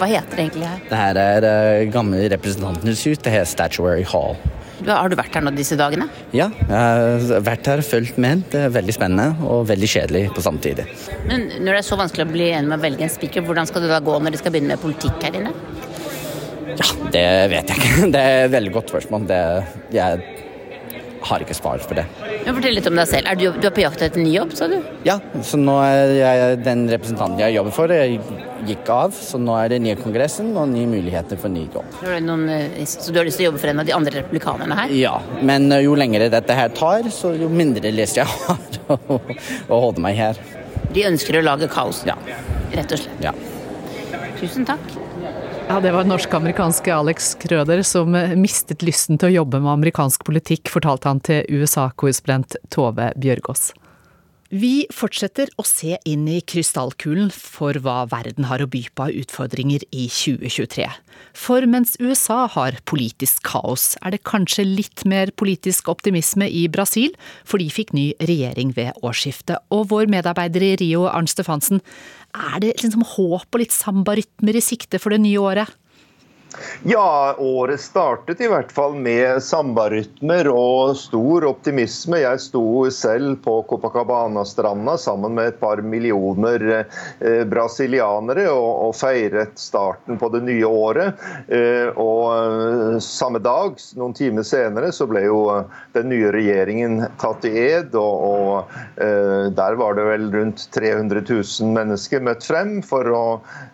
Hva heter det egentlig her? Det her er uh, gamle representantenes hus. Det heter Statuary Hall. Har du vært her nå disse dagene? Ja, jeg har vært her fullt fulgt med. Det er veldig spennende og veldig kjedelig på samme tid. Men når det er så vanskelig å bli enig med å velge en speaker, hvordan skal det da gå når de skal begynne med politikk her inne? Ja, det vet jeg ikke. Det er et veldig godt spørsmål. Det, jeg har ikke svar for det. Men Fortell litt om deg selv. Er du, du er på jakt etter en ny jobb, sa du? Ja, så nå er jeg den representanten jeg jobber for, jeg gikk av. Så nå er det nye kongressen og nye muligheter for ny jobb. Så, noen, eh, så du har lyst til å jobbe for en av de andre republikanerne her? Ja, men eh, jo lengre dette her tar, så jo mindre lyst jeg har å holde meg her. De ønsker å lage kaos, ja. rett og slett? Ja. Tusen takk. Ja, Det var norsk-amerikanske Alex Krøder som mistet lysten til å jobbe med amerikansk politikk, fortalte han til USA-korrespondent Tove Bjørgaas. Vi fortsetter å se inn i krystallkulen for hva verden har å by på av utfordringer i 2023. For mens USA har politisk kaos, er det kanskje litt mer politisk optimisme i Brasil, for de fikk ny regjering ved årsskiftet. Og vår medarbeider i Rio, Arnt Stefansen, er det liksom håp og litt sambarytmer i sikte for det nye året? Ja, året startet i hvert fall med sambarytmer og stor optimisme. Jeg sto selv på Copacabana-stranda sammen med et par millioner eh, brasilianere og, og, feiret starten på det nye året. Eh, og eh, samme dag, noen timer senere, så ble jo eh, den nye regjeringen tatt i ed. Og, og eh, der var det vel rundt 300 000 mennesker møtt frem for å,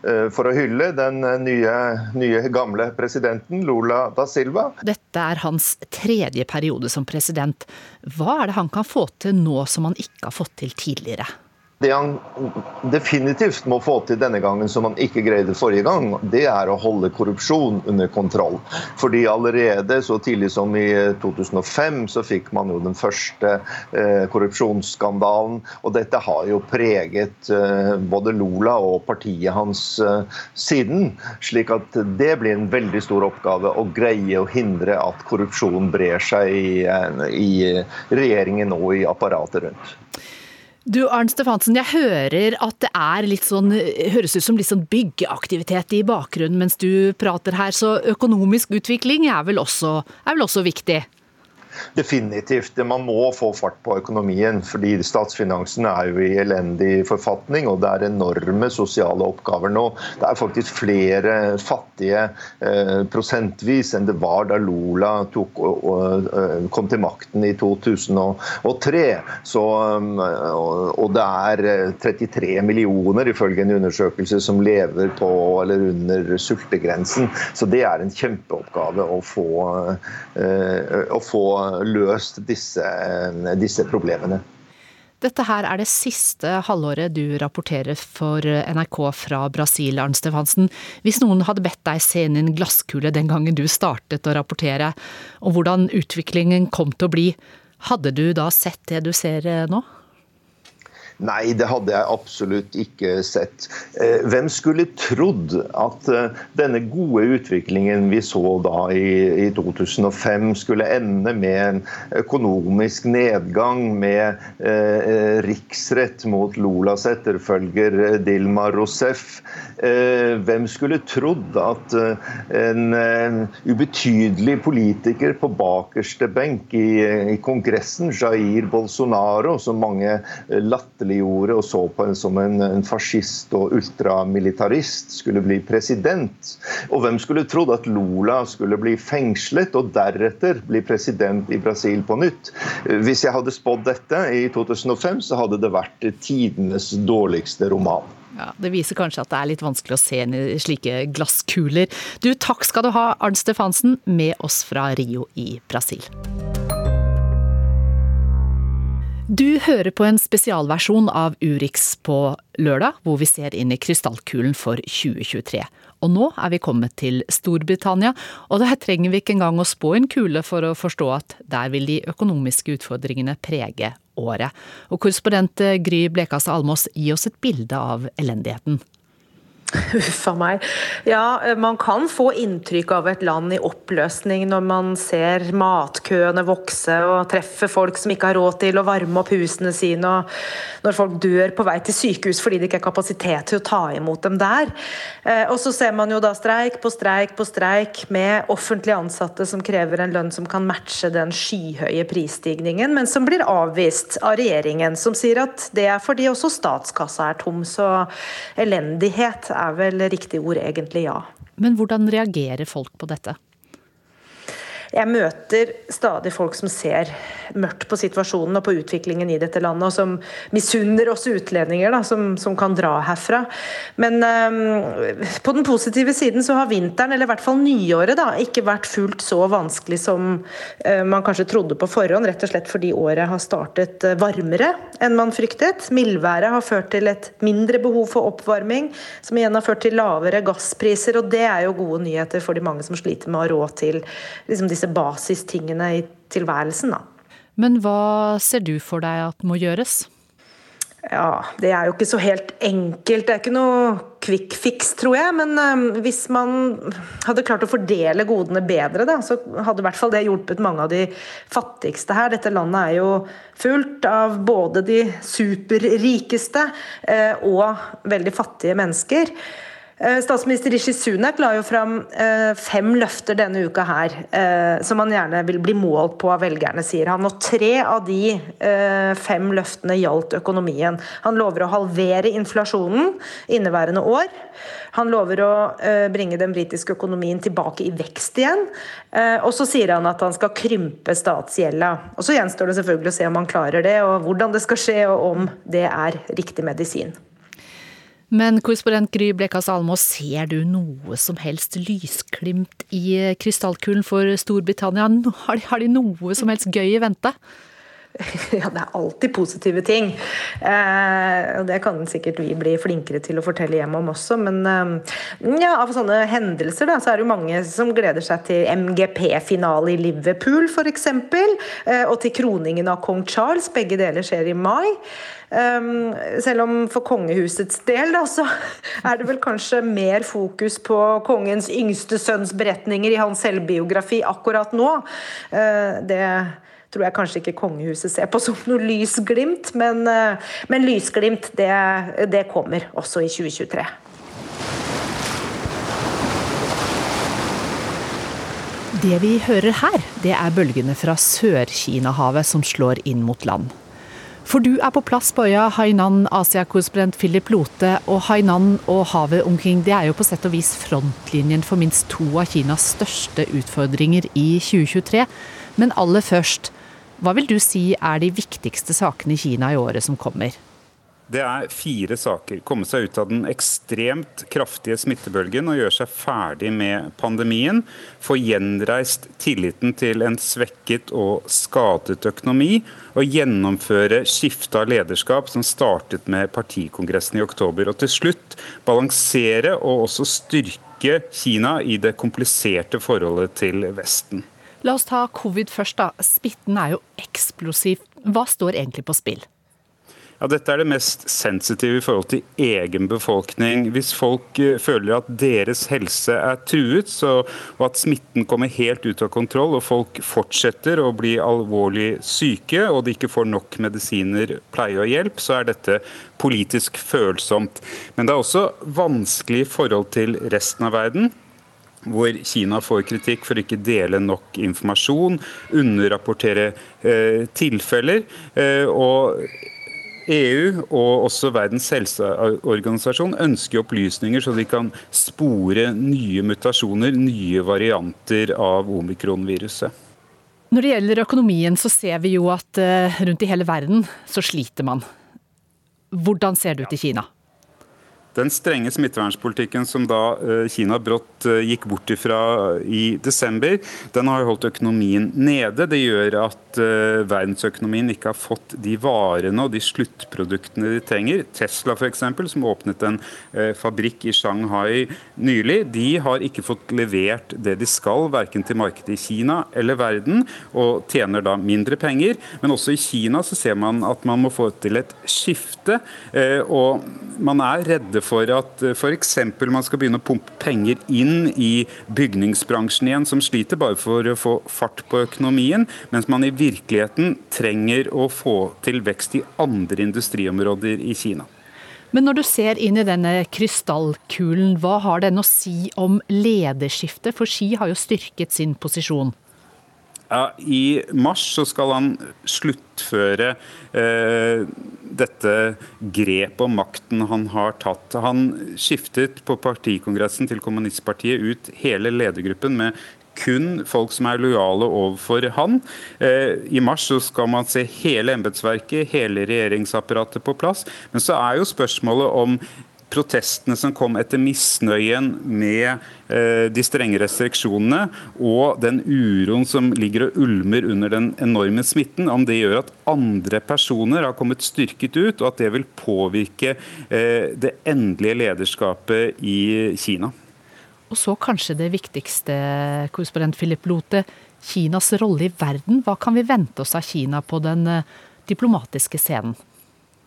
eh, for å hylle den nye, nye gamle gamle presidenten, Lula da Silva. Dette er hans tredje periode som president. Hva er det han kan få til nå som han ikke har fått til tidligere? Det han definitivt må få til denne gangen, som han ikke greide forrige gang, det er å holde korrupsjon under kontroll. Fordi allerede så tidlig som i 2005 så fikk man jo den første eh, korrupsjonsskandalen. Og dette har jo preget eh, både Lola og partiet hans eh, siden. Slik at det blir en veldig stor oppgave å greie å hindre at korrupsjon brer seg i, eh, i regjeringen og i apparatet rundt. Du Arnt Stefansen, jeg hører at det er litt sånn, høres ut som litt sånn byggeaktivitet i bakgrunnen mens du prater her, så økonomisk utvikling er vel også, er vel også viktig? Definitivt. Man må få fart på økonomien, fordi statsfinansene er jo i elendig forfatning, og det er enorme sosiale oppgaver nå. Det er faktisk flere fattige eh, prosentvis enn det var da Lola tok, og, og, eh, kom til makten i 2003. Så, eh, og det er 33 eh, millioner, ifølge en undersøkelse, som lever på eller under sultegrensen. Så det er en kjempeoppgave å få, å få løst disse, disse problemene. Dette her er det siste halvåret du rapporterer for NRK fra Brasil, Arnt Stefansen. Hvis noen hadde bedt deg se inn i en glasskule den gangen du startet å rapportere, og hvordan utviklingen kom til å bli, hadde du da sett det du ser nå? Nei, det hadde jeg absolutt ikke sett. Eh, hvem skulle trodd at eh, denne gode utviklingen vi så da i, 2005, skulle ende med en økonomisk nedgang, med eh, riksrett mot Lolas etterfølger Dilma Rousef? hvem skulle trodd at en ubetydelig politiker på bakerste benk i, Kongressen, Jair Bolsonaro, som mange latterliggjorde latterliggjorde og så på en som en, en fascist og ultramilitarist, skulle bli president. Og hvem skulle trodd at Lula skulle bli fengslet og deretter bli president i Brasil på nytt? Hvis jeg hadde spådd dette i 2005, så hadde det vært tidenes dårligste roman. Ja, Det viser kanskje at det er litt vanskelig å se inn i slike glasskuler. Du, Takk skal du ha, Arnt Stefansen, med oss fra Rio i Brasil. Du hører på en spesialversjon av Urix på lørdag, hvor vi ser inn i krystallkulen for 2023. Og nå er vi kommet til Storbritannia, og der trenger vi ikke engang å spå en kule for å forstå at der vil de økonomiske utfordringene prege året. Og korrespondent Gry Blekastad Almås, gi oss et bilde av elendigheten. Uffa meg. Ja, eh, man kan få inntrykk av et land i oppløsning når man ser matkøene vokse og treffer folk som ikke har råd til å varme opp husene sine, og når folk dør på vei til sykehus fordi det ikke er kapasitet til å ta imot dem der. Eh, og så ser man jo da streik på streik på streik med offentlig ansatte som krever en lønn som kan matche den skyhøye prisstigningen, men som blir avvist av regjeringen, som sier at det er fordi også statskassa er tom. Så elendighet er vel riktig ord, egentlig, ja. Men hvordan reagerer folk på dette? Jeg møter stadig folk som ser mørkt på situasjonen og på utviklingen i dette landet, og som misunner oss utlendinger da, som, som, kan dra herfra. Men um, på den positive siden så har vinteren, eller i hvert fall nyåret, da, ikke vært fullt så vanskelig som uh, man kanskje trodde på forhånd, rett og slett fordi året har startet uh, varmere enn man fryktet. Mildværet har ført til et mindre behov for oppvarming, som igjen har ført til lavere gasspriser, og det er jo gode nyheter for de mange som sliter med å ha råd til liksom, disse basistingene i tilværelsen. Da. Men hva ser du for deg at må gjøres? Ja, Det er jo ikke så helt enkelt. Det er ikke noe quick fix, tror jeg. Men um, hvis man hadde klart å fordele godene bedre, da, så hadde i hvert fall det hjulpet mange av de fattigste her. Dette landet er jo fullt av både de superrikeste uh, og veldig fattige mennesker. Eh, statsminister Rishi Sunak la jo fram eh, fem løfter denne uka her, eh, som han gjerne vil bli målt på av velgerne, sier han. Og tre av de fem løftene gjaldt økonomien. Han lover å halvere inflasjonen inneværende år. Han lover å bringe den britiske økonomien tilbake i vekst igjen. Og så sier han at han skal krympe statsgjelda. Og så gjenstår det selvfølgelig å se om han klarer det, og hvordan det skal skje, og om det er riktig medisin. Men korrespondent Gry Blekas Almås, ser du noe som helst lysglimt i krystallkulen for Storbritannia? Har de noe som helst gøy i vente? Ja, det er alltid positive ting. Eh, og det kan sikkert vi bli flinkere til å fortelle hjemme om også. Men eh, ja, av sånne hendelser da, så er det jo mange som gleder seg til MGP-finale i Liverpool f.eks. Eh, og til kroningen av kong Charles. Begge deler skjer i mai. Um, selv om for kongehusets del da, så er det vel kanskje mer fokus på kongens yngste sønns beretninger i hans selvbiografi akkurat nå. Uh, det tror jeg kanskje ikke kongehuset ser på som noe lysglimt, men, uh, men lysglimt det, det kommer også i 2023. Det vi hører her, det er bølgene fra Sør-Kina-havet som slår inn mot land. For du er på plass på øya Hainan, Asia-korrespondent Philip Lote. Og Hainan og havet omkring det er jo på sett og vis frontlinjen for minst to av Kinas største utfordringer i 2023. Men aller først, hva vil du si er de viktigste sakene i Kina i året som kommer? Det er fire saker. Komme seg ut av den ekstremt kraftige smittebølgen og gjøre seg ferdig med pandemien. Få gjenreist tilliten til en svekket og skadet økonomi. Og gjennomføre skifte av lederskap som startet med partikongressen i oktober. Og til slutt balansere og også styrke Kina i det kompliserte forholdet til Vesten. La oss ta covid først, da. Spitten er jo eksplosiv. Hva står egentlig på spill? Ja, Dette er det mest sensitive i forhold til egen befolkning. Hvis folk eh, føler at deres helse er truet, så, og at smitten kommer helt ut av kontroll, og folk fortsetter å bli alvorlig syke, og de ikke får nok medisiner, pleie og hjelp, så er dette politisk følsomt. Men det er også vanskelig i forhold til resten av verden hvor Kina får kritikk for ikke dele nok informasjon, underrapportere eh, tilfeller. Eh, og EU og også Verdens helseorganisasjon ønsker opplysninger så de kan spore nye mutasjoner, nye varianter av omikronviruset. Når det gjelder økonomien, så ser vi jo at eh, rundt i hele verden så sliter man. Hvordan ser det ut i Kina? Den strenge smittevernpolitikken som da eh, Kina brått eh, gikk bort ifra i desember, den har holdt økonomien nede. Det gjør at eh, verdensøkonomien ikke har fått de varene og de sluttproduktene de trenger. Tesla f.eks., som åpnet en fabrikk i Shanghai nylig, de har ikke fått levert det de skal, verken til markedet i Kina eller verden, og tjener da mindre penger. Men også i Kina så ser man at man må få til et skifte, og man er redde for at f.eks. man skal begynne å pumpe penger inn i bygningsbransjen igjen, som sliter bare for å få fart på økonomien, mens man i virkeligheten trenger å få til vekst i andre industriområder i Kina. Men når du ser inn i denne krystallkulen, hva har den å si om lederskiftet? For Xi har jo styrket sin posisjon. I mars skal han sluttføre eh, dette grepet om makten han har tatt. Han skiftet på partikongressen til kommunistpartiet ut hele ledergruppen med kun folk som er lojale overfor han. Eh, I mars så skal man se hele embetsverket, hele regjeringsapparatet på plass. Men så er jo spørsmålet om protestene som kom etter misnøyen med eh, de strenge restriksjonene, og den uroen som ligger og ulmer under den enorme smitten, om det gjør at andre personer har kommet styrket ut, og at det vil påvirke eh, det endelige lederskapet i Kina. Og så kanskje det viktigste, korrespondent Philip Lote, Kinas rolle i verden. Hva kan vi vente oss av Kina på den eh, diplomatiske scenen?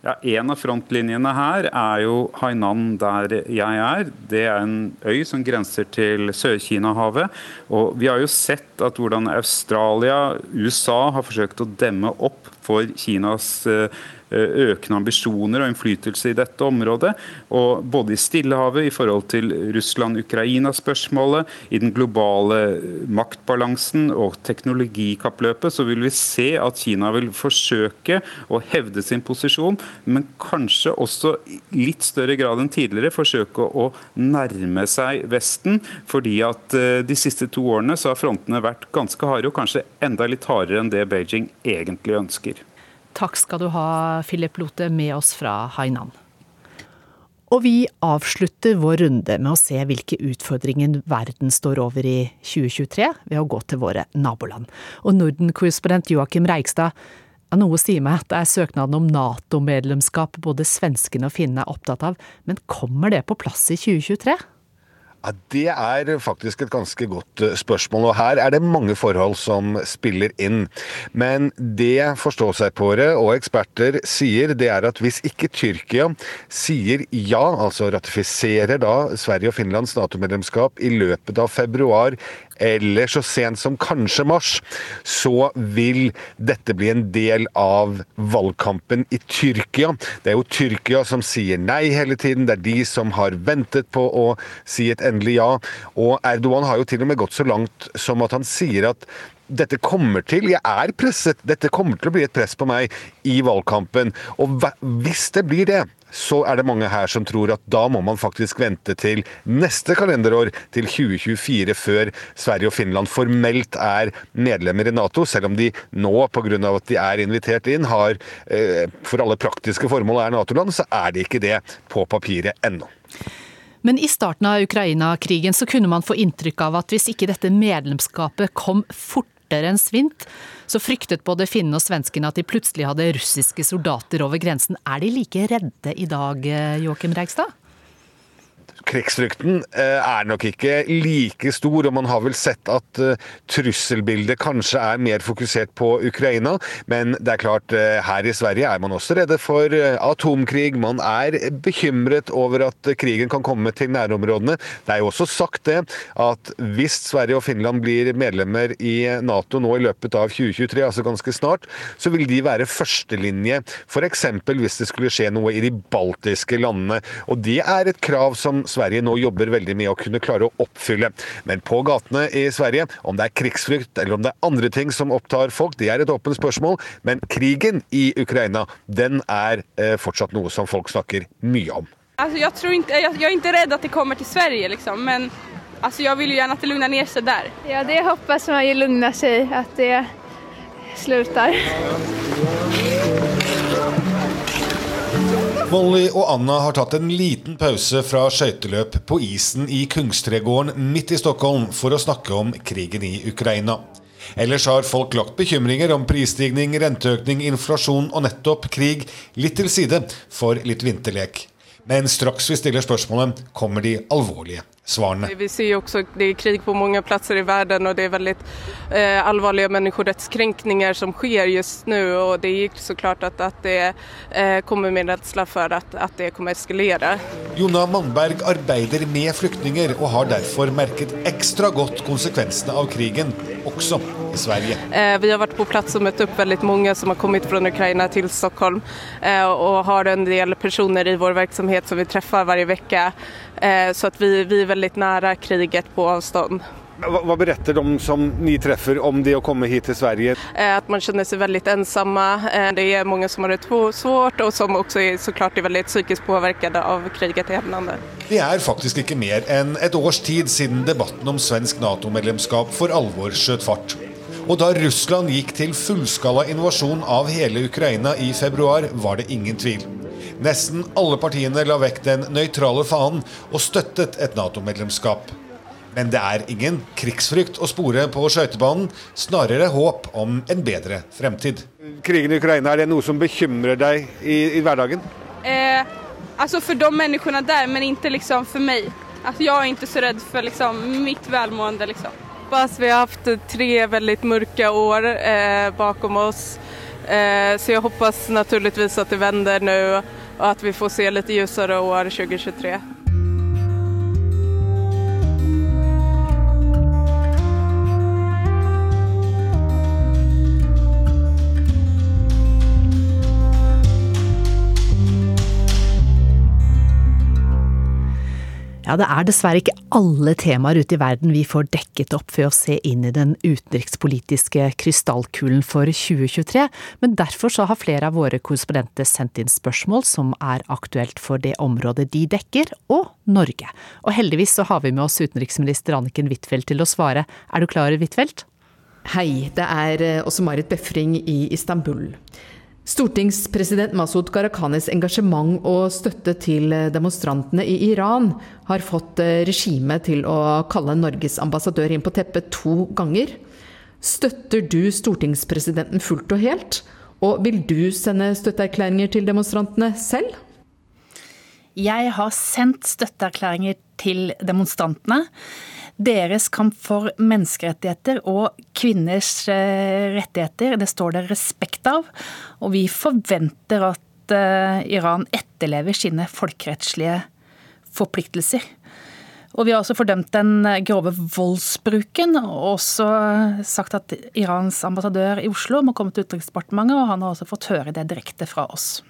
Ja, En av frontlinjene her er jo Hainan, der jeg er. Det er en øy som grenser til Sør-Kina-havet. Og vi har jo sett at hvordan Australia, USA har forsøkt å demme opp for Kinas Eh, økende ambisjoner og innflytelse i dette området. Og både i Stillehavet i forhold til Russland-Ukraina-spørsmålet, i den globale maktbalansen og teknologikappløpet, så vil vi se at Kina vil forsøke å hevde sin posisjon, men kanskje også litt større grad enn tidligere forsøke å nærme seg Vesten. Fordi at eh, de siste to årene så har frontene vært ganske harde, og kanskje enda litt hardere enn det Beijing egentlig ønsker. Takk skal du ha, Philip Lote, med oss fra Hainan. Og vi avslutter vår runde med å se hvilke utfordringer verden står over i 2023, ved å gå til våre naboland. Og Norden-korrespondent Joakim Reigstad, noe sier meg at det er søknaden om Nato-medlemskap både svenskene og finnene er opptatt av, men kommer det på plass i 2023? Ja, Det er faktisk et ganske godt eh, spørsmål, og her er det mange forhold som spiller inn. Men det forståsegpåere og eksperter sier, det er at hvis ikke Tyrkia sier ja, altså ratifiserer da Sverige og Finlands Nato-medlemskap i løpet av februar eller så sent som kanskje mars, så vil dette bli en del av valgkampen i Tyrkia. Det er jo Tyrkia som sier nei hele tiden, det er de som har ventet på å si et endelig ja. Og Erdogan har jo til og med gått så langt som at han sier at dette kommer til, jeg er presset, dette kommer til å bli et press på meg i valgkampen. Og hvis det blir det, så er det mange her som tror at da må man faktisk vente til neste kalenderår, til 2024, før Sverige og Finland formelt er medlemmer i Nato, selv om de nå, pga. at de er invitert inn, har eh, for alle praktiske formål er Nato-land, så er de ikke det på papiret ennå. Men i starten av Ukraina-krigen så kunne man få inntrykk av at hvis ikke dette medlemskapet kom fortere enn svint, så fryktet både finnene og svenskene at de plutselig hadde russiske soldater over grensen. Er de like redde i dag, eh, Joakim Reigstad? Krigsfrykten eh, er nok ikke like stor, og man har vel sett at eh, trusselbildet kanskje er mer fokusert på Ukraina. Men det er klart, eh, her i Sverige er man også redde for atomkrig. Man er bekymret over at krigen kan komme til nærområdene. Det er jo også sagt det at hvis Sverige og Finland blir medlemmer i Nato nå i løpet av 2023, altså ganske snart, så vil de være førstelinje f.eks. hvis det skulle skje noe i de baltiske landene. Og det er et krav som Sverige nå jobber veldig med å kunne klare å oppfylle. Men på gatene i Sverige, om det er krigsfrykt eller om det er andre ting som opptar folk, det er et åpent spørsmål. Men krigen i Ukraina, den er eh, fortsatt noe som folk snakker mye om. Altså, jeg, tror ikke, jeg, jeg er ikke redd at det kommer til Sverige, liksom, men altså, jeg vil jo gjerne at det lugner ned seg der. Ja, det håper jeg lugner seg, at det slutter. Molly og Anna har tatt en liten pause fra skøyteløp på isen i Kungstregården midt i Stockholm for å snakke om krigen i Ukraina. Ellers har folk lagt bekymringer om prisstigning, renteøkning, inflasjon og nettopp krig litt til side for litt vinterlek. Men straks vi stiller spørsmålet, kommer de alvorlige svarene. Vi ser jo også det er krig på mange plasser i verden, og det er veldig eh, alvorlige menneskerettskrenkninger som skjer just nå. Og det er så klart at, at det eh, kommer med redsel for at, at, det kommer eskalere. Jonna Mannberg arbeider med flyktninger, og har derfor merket ekstra godt konsekvensene av krigen, også i Sverige. Eh, vi har vært på plass og møtt opp veldig mange som har kommet fra Ukraina til Stockholm, eh, og har en del personer i vår virksomhet som vi treffer hver uke. Eh, så at vi, vi, er veldig nære kriget på avstand. Hva, beretter de som ni treffer om det å komme hit til Sverige? Eh, at man kjenner seg veldig ensomme. Eh, det er mange som har det svårt, og som også er, så klart er veldig psykisk påvirket av kriget i hjemlandet. Det er faktisk ikke mer enn et års tid siden debatten om svensk Nato-medlemskap for alvor skjøt fart. Og da Russland gikk til fullskala invasjon av hele Ukraina i februar, var det ingen tvil. Nesten alle partiene la vekk den nøytrale fanen og støttet et Nato-medlemskap. Men det er ingen krigsfrykt å spore på skøytebanen, snarere håp om en bedre fremtid. Krigen i Ukraina, er det noe som bekymrer deg i, i hverdagen? Eh, altså for de menneskene der, men ikke liksom for meg. Altså, jeg er ikke så redd for liksom, mitt velmående. Liksom. Vi har hatt tre veldig mørke år eh, bakom oss, eh, så jeg håper naturligvis at det vender nå og at vi får se litt ljusere år 2023. Ja, det er dessverre ikke alle temaer ute i verden vi får dekket opp ved å se inn i den utenrikspolitiske krystallkulen for 2023, men derfor så har flere av våre korrespondenter sendt inn spørsmål som er aktuelt for det området de dekker, og Norge. Og heldigvis så har vi med oss utenriksminister Anniken Huitfeldt til å svare. Er du klar, Huitfeldt? Hei, det er eh, også Marit Befring i Istanbul. Stortingspresident Masud Gharahkhanis engasjement og støtte til demonstrantene i Iran har fått eh, regimet til å kalle Norges ambassadør inn på teppet to ganger. Støtter du stortingspresidenten fullt og helt? Og vil du sende støtteerklæringer til demonstrantene selv? Jeg har sendt støtteerklæringer til demonstrantene. Deres kamp for menneskerettigheter og kvinners eh, rettigheter, det står det respekt av. Og vi forventer at eh, Iran etterlever sine folkerettslige forpliktelser. Og vi har også fordømt den grove voldsbruken, og også sagt at Irans ambassadør i Oslo må komme til Utenriksdepartementet, og han har også fått høre det direkte fra oss.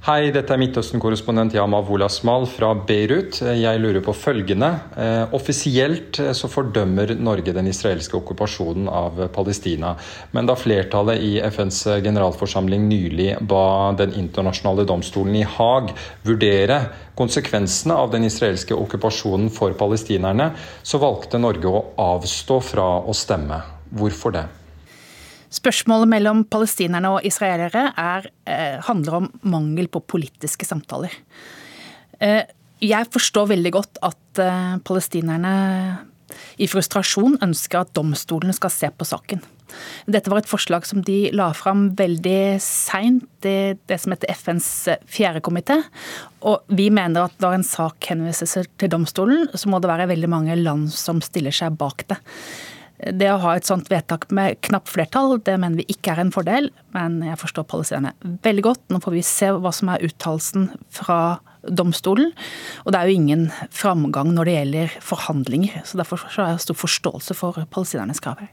Hei, dette er Midtøsten-korrespondent Yama Wolasmal fra Beirut. Jeg lurer på følgende. Eh, offisielt eh, så fordømmer Norge den israelske okkupasjonen av Palestina. Men da flertallet i FNs generalforsamling nylig ba Den internasjonale domstolen i Haag vurdere konsekvensene av den israelske okkupasjonen for palestinerne, så valgte Norge å avstå fra å stemme. Hvorfor det? Spørsmålet mellom palestinerne og israelere er, eh, handler om mangel på politiske samtaler. Eh, jeg forstår veldig godt at eh, palestinerne i frustrasjon ønsker at domstolene skal se på saken. Dette var et forslag som de la fram veldig seint, i det som heter FNs fjerde komité. Og vi mener at når en sak henvises til domstolen, så må det være veldig mange land som stiller seg bak det. Det å ha et sånt vedtak med knapt flertall, det mener vi ikke er en fordel. Men jeg forstår palestinerne veldig godt. Nå får vi se hva som er uttalelsen fra domstolen. Og det er jo ingen framgang når det gjelder forhandlinger. Så derfor har jeg stor forståelse for palestinernes krav her.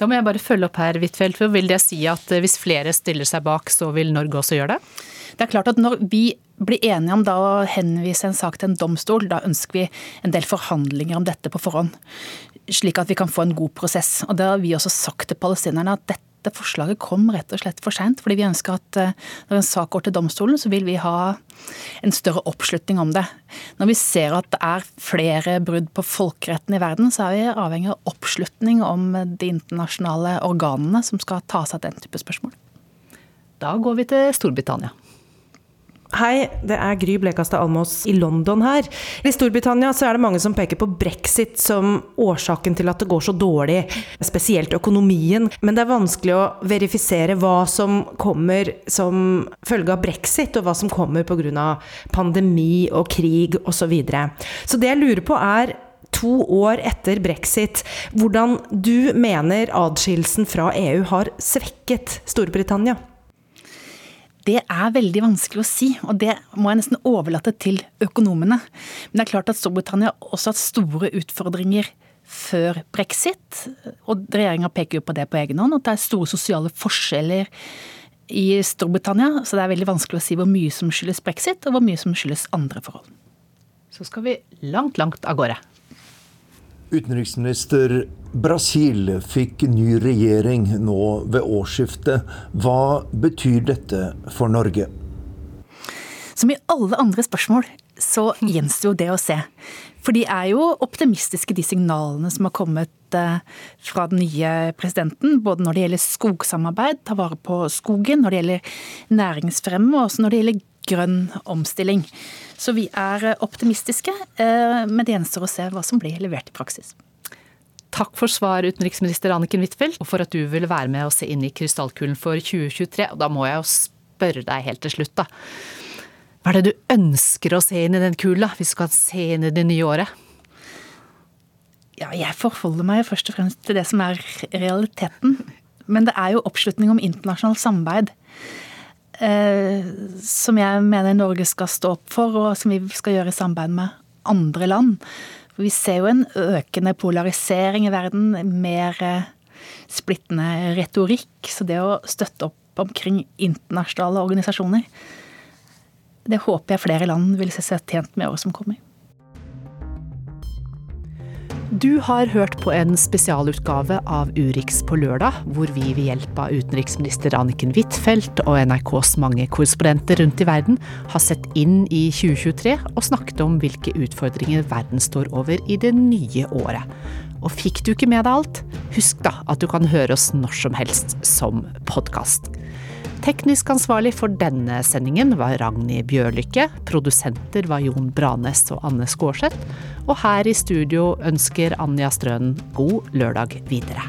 Da må jeg bare følge opp her, Huitfeldt. For vil det si at hvis flere stiller seg bak, så vil Norge også gjøre det? Det er klart at når vi blir enige om da å henvise en sak til en domstol, da ønsker vi en del forhandlinger om dette på forhånd slik at vi kan få en god prosess. Og Det har vi også sagt til palestinerne at dette forslaget kom rett og slett for seint. Fordi vi ønsker at eh, når en sak går til domstolen, så vil vi ha en større oppslutning om det. Når vi ser at det er flere brudd på folkeretten i verden, så er vi avhengig av oppslutning om de internasjonale organene som skal ta seg av den type spørsmål. Da går vi til Storbritannia. Hei, det er Gry Blekastad Almås i London her. I Storbritannia så er det mange som peker på brexit som årsaken til at det går så dårlig, spesielt økonomien. Men det er vanskelig å verifisere hva som kommer som følge av brexit, og hva som kommer pga. pandemi og krig osv. Så, videre. så det jeg lurer på er to år etter brexit, hvordan du mener adskillelsen fra EU har svekket Storbritannia? Det er veldig vanskelig å si, og det må jeg nesten overlate til økonomene. Men det er klart at Storbritannia også har hatt store utfordringer før brexit. Og regjeringa peker jo på det på egen hånd, at det er store sosiale forskjeller i Storbritannia. Så det er veldig vanskelig å si hvor mye som skyldes brexit, og hvor mye som skyldes andre forhold. Så skal vi langt, langt av gårde. Utenriksminister Brasil fikk ny regjering nå ved årsskiftet. Hva betyr dette for Norge? Som i alle andre spørsmål så gjenstår jo det å se. For de er jo optimistiske, de signalene som har kommet eh, fra den nye presidenten. Både når det gjelder skogsamarbeid, ta vare på skogen, når det gjelder næringsfremme, og også når det gjelder grønn omstilling. Så vi er eh, optimistiske, eh, men det gjenstår å se hva som blir levert i praksis. Takk for svar, utenriksminister Anniken Huitfeldt, og for at du ville være med og se inn i krystallkulen for 2023. Og da må jeg jo spørre deg helt til slutt, da. Hva er det du ønsker å se inn i den kula, hvis du kan se inn i det nye året? Ja, jeg forholder meg først og fremst til det som er realiteten. Men det er jo oppslutning om internasjonalt samarbeid som jeg mener Norge skal stå opp for, og som vi skal gjøre i samarbeid med andre land. For vi ser jo en økende polarisering i verden, mer eh, splittende retorikk. Så det å støtte opp omkring internasjonale organisasjoner, det håper jeg flere land vil se seg tjent med i året som kommer. Du har hørt på en spesialutgave av Urix på lørdag, hvor vi ved hjelp av utenriksminister Anniken Huitfeldt og NRKs mange korrespondenter rundt i verden har sett inn i 2023 og snakket om hvilke utfordringer verden står over i det nye året. Og fikk du ikke med deg alt, husk da at du kan høre oss når som helst som podkast. Teknisk ansvarlig for denne sendingen var Ragnhild Bjørlykke. Produsenter var Jon Branes og Anne Skårseth. Og her i studio ønsker Anja Strønen god lørdag videre.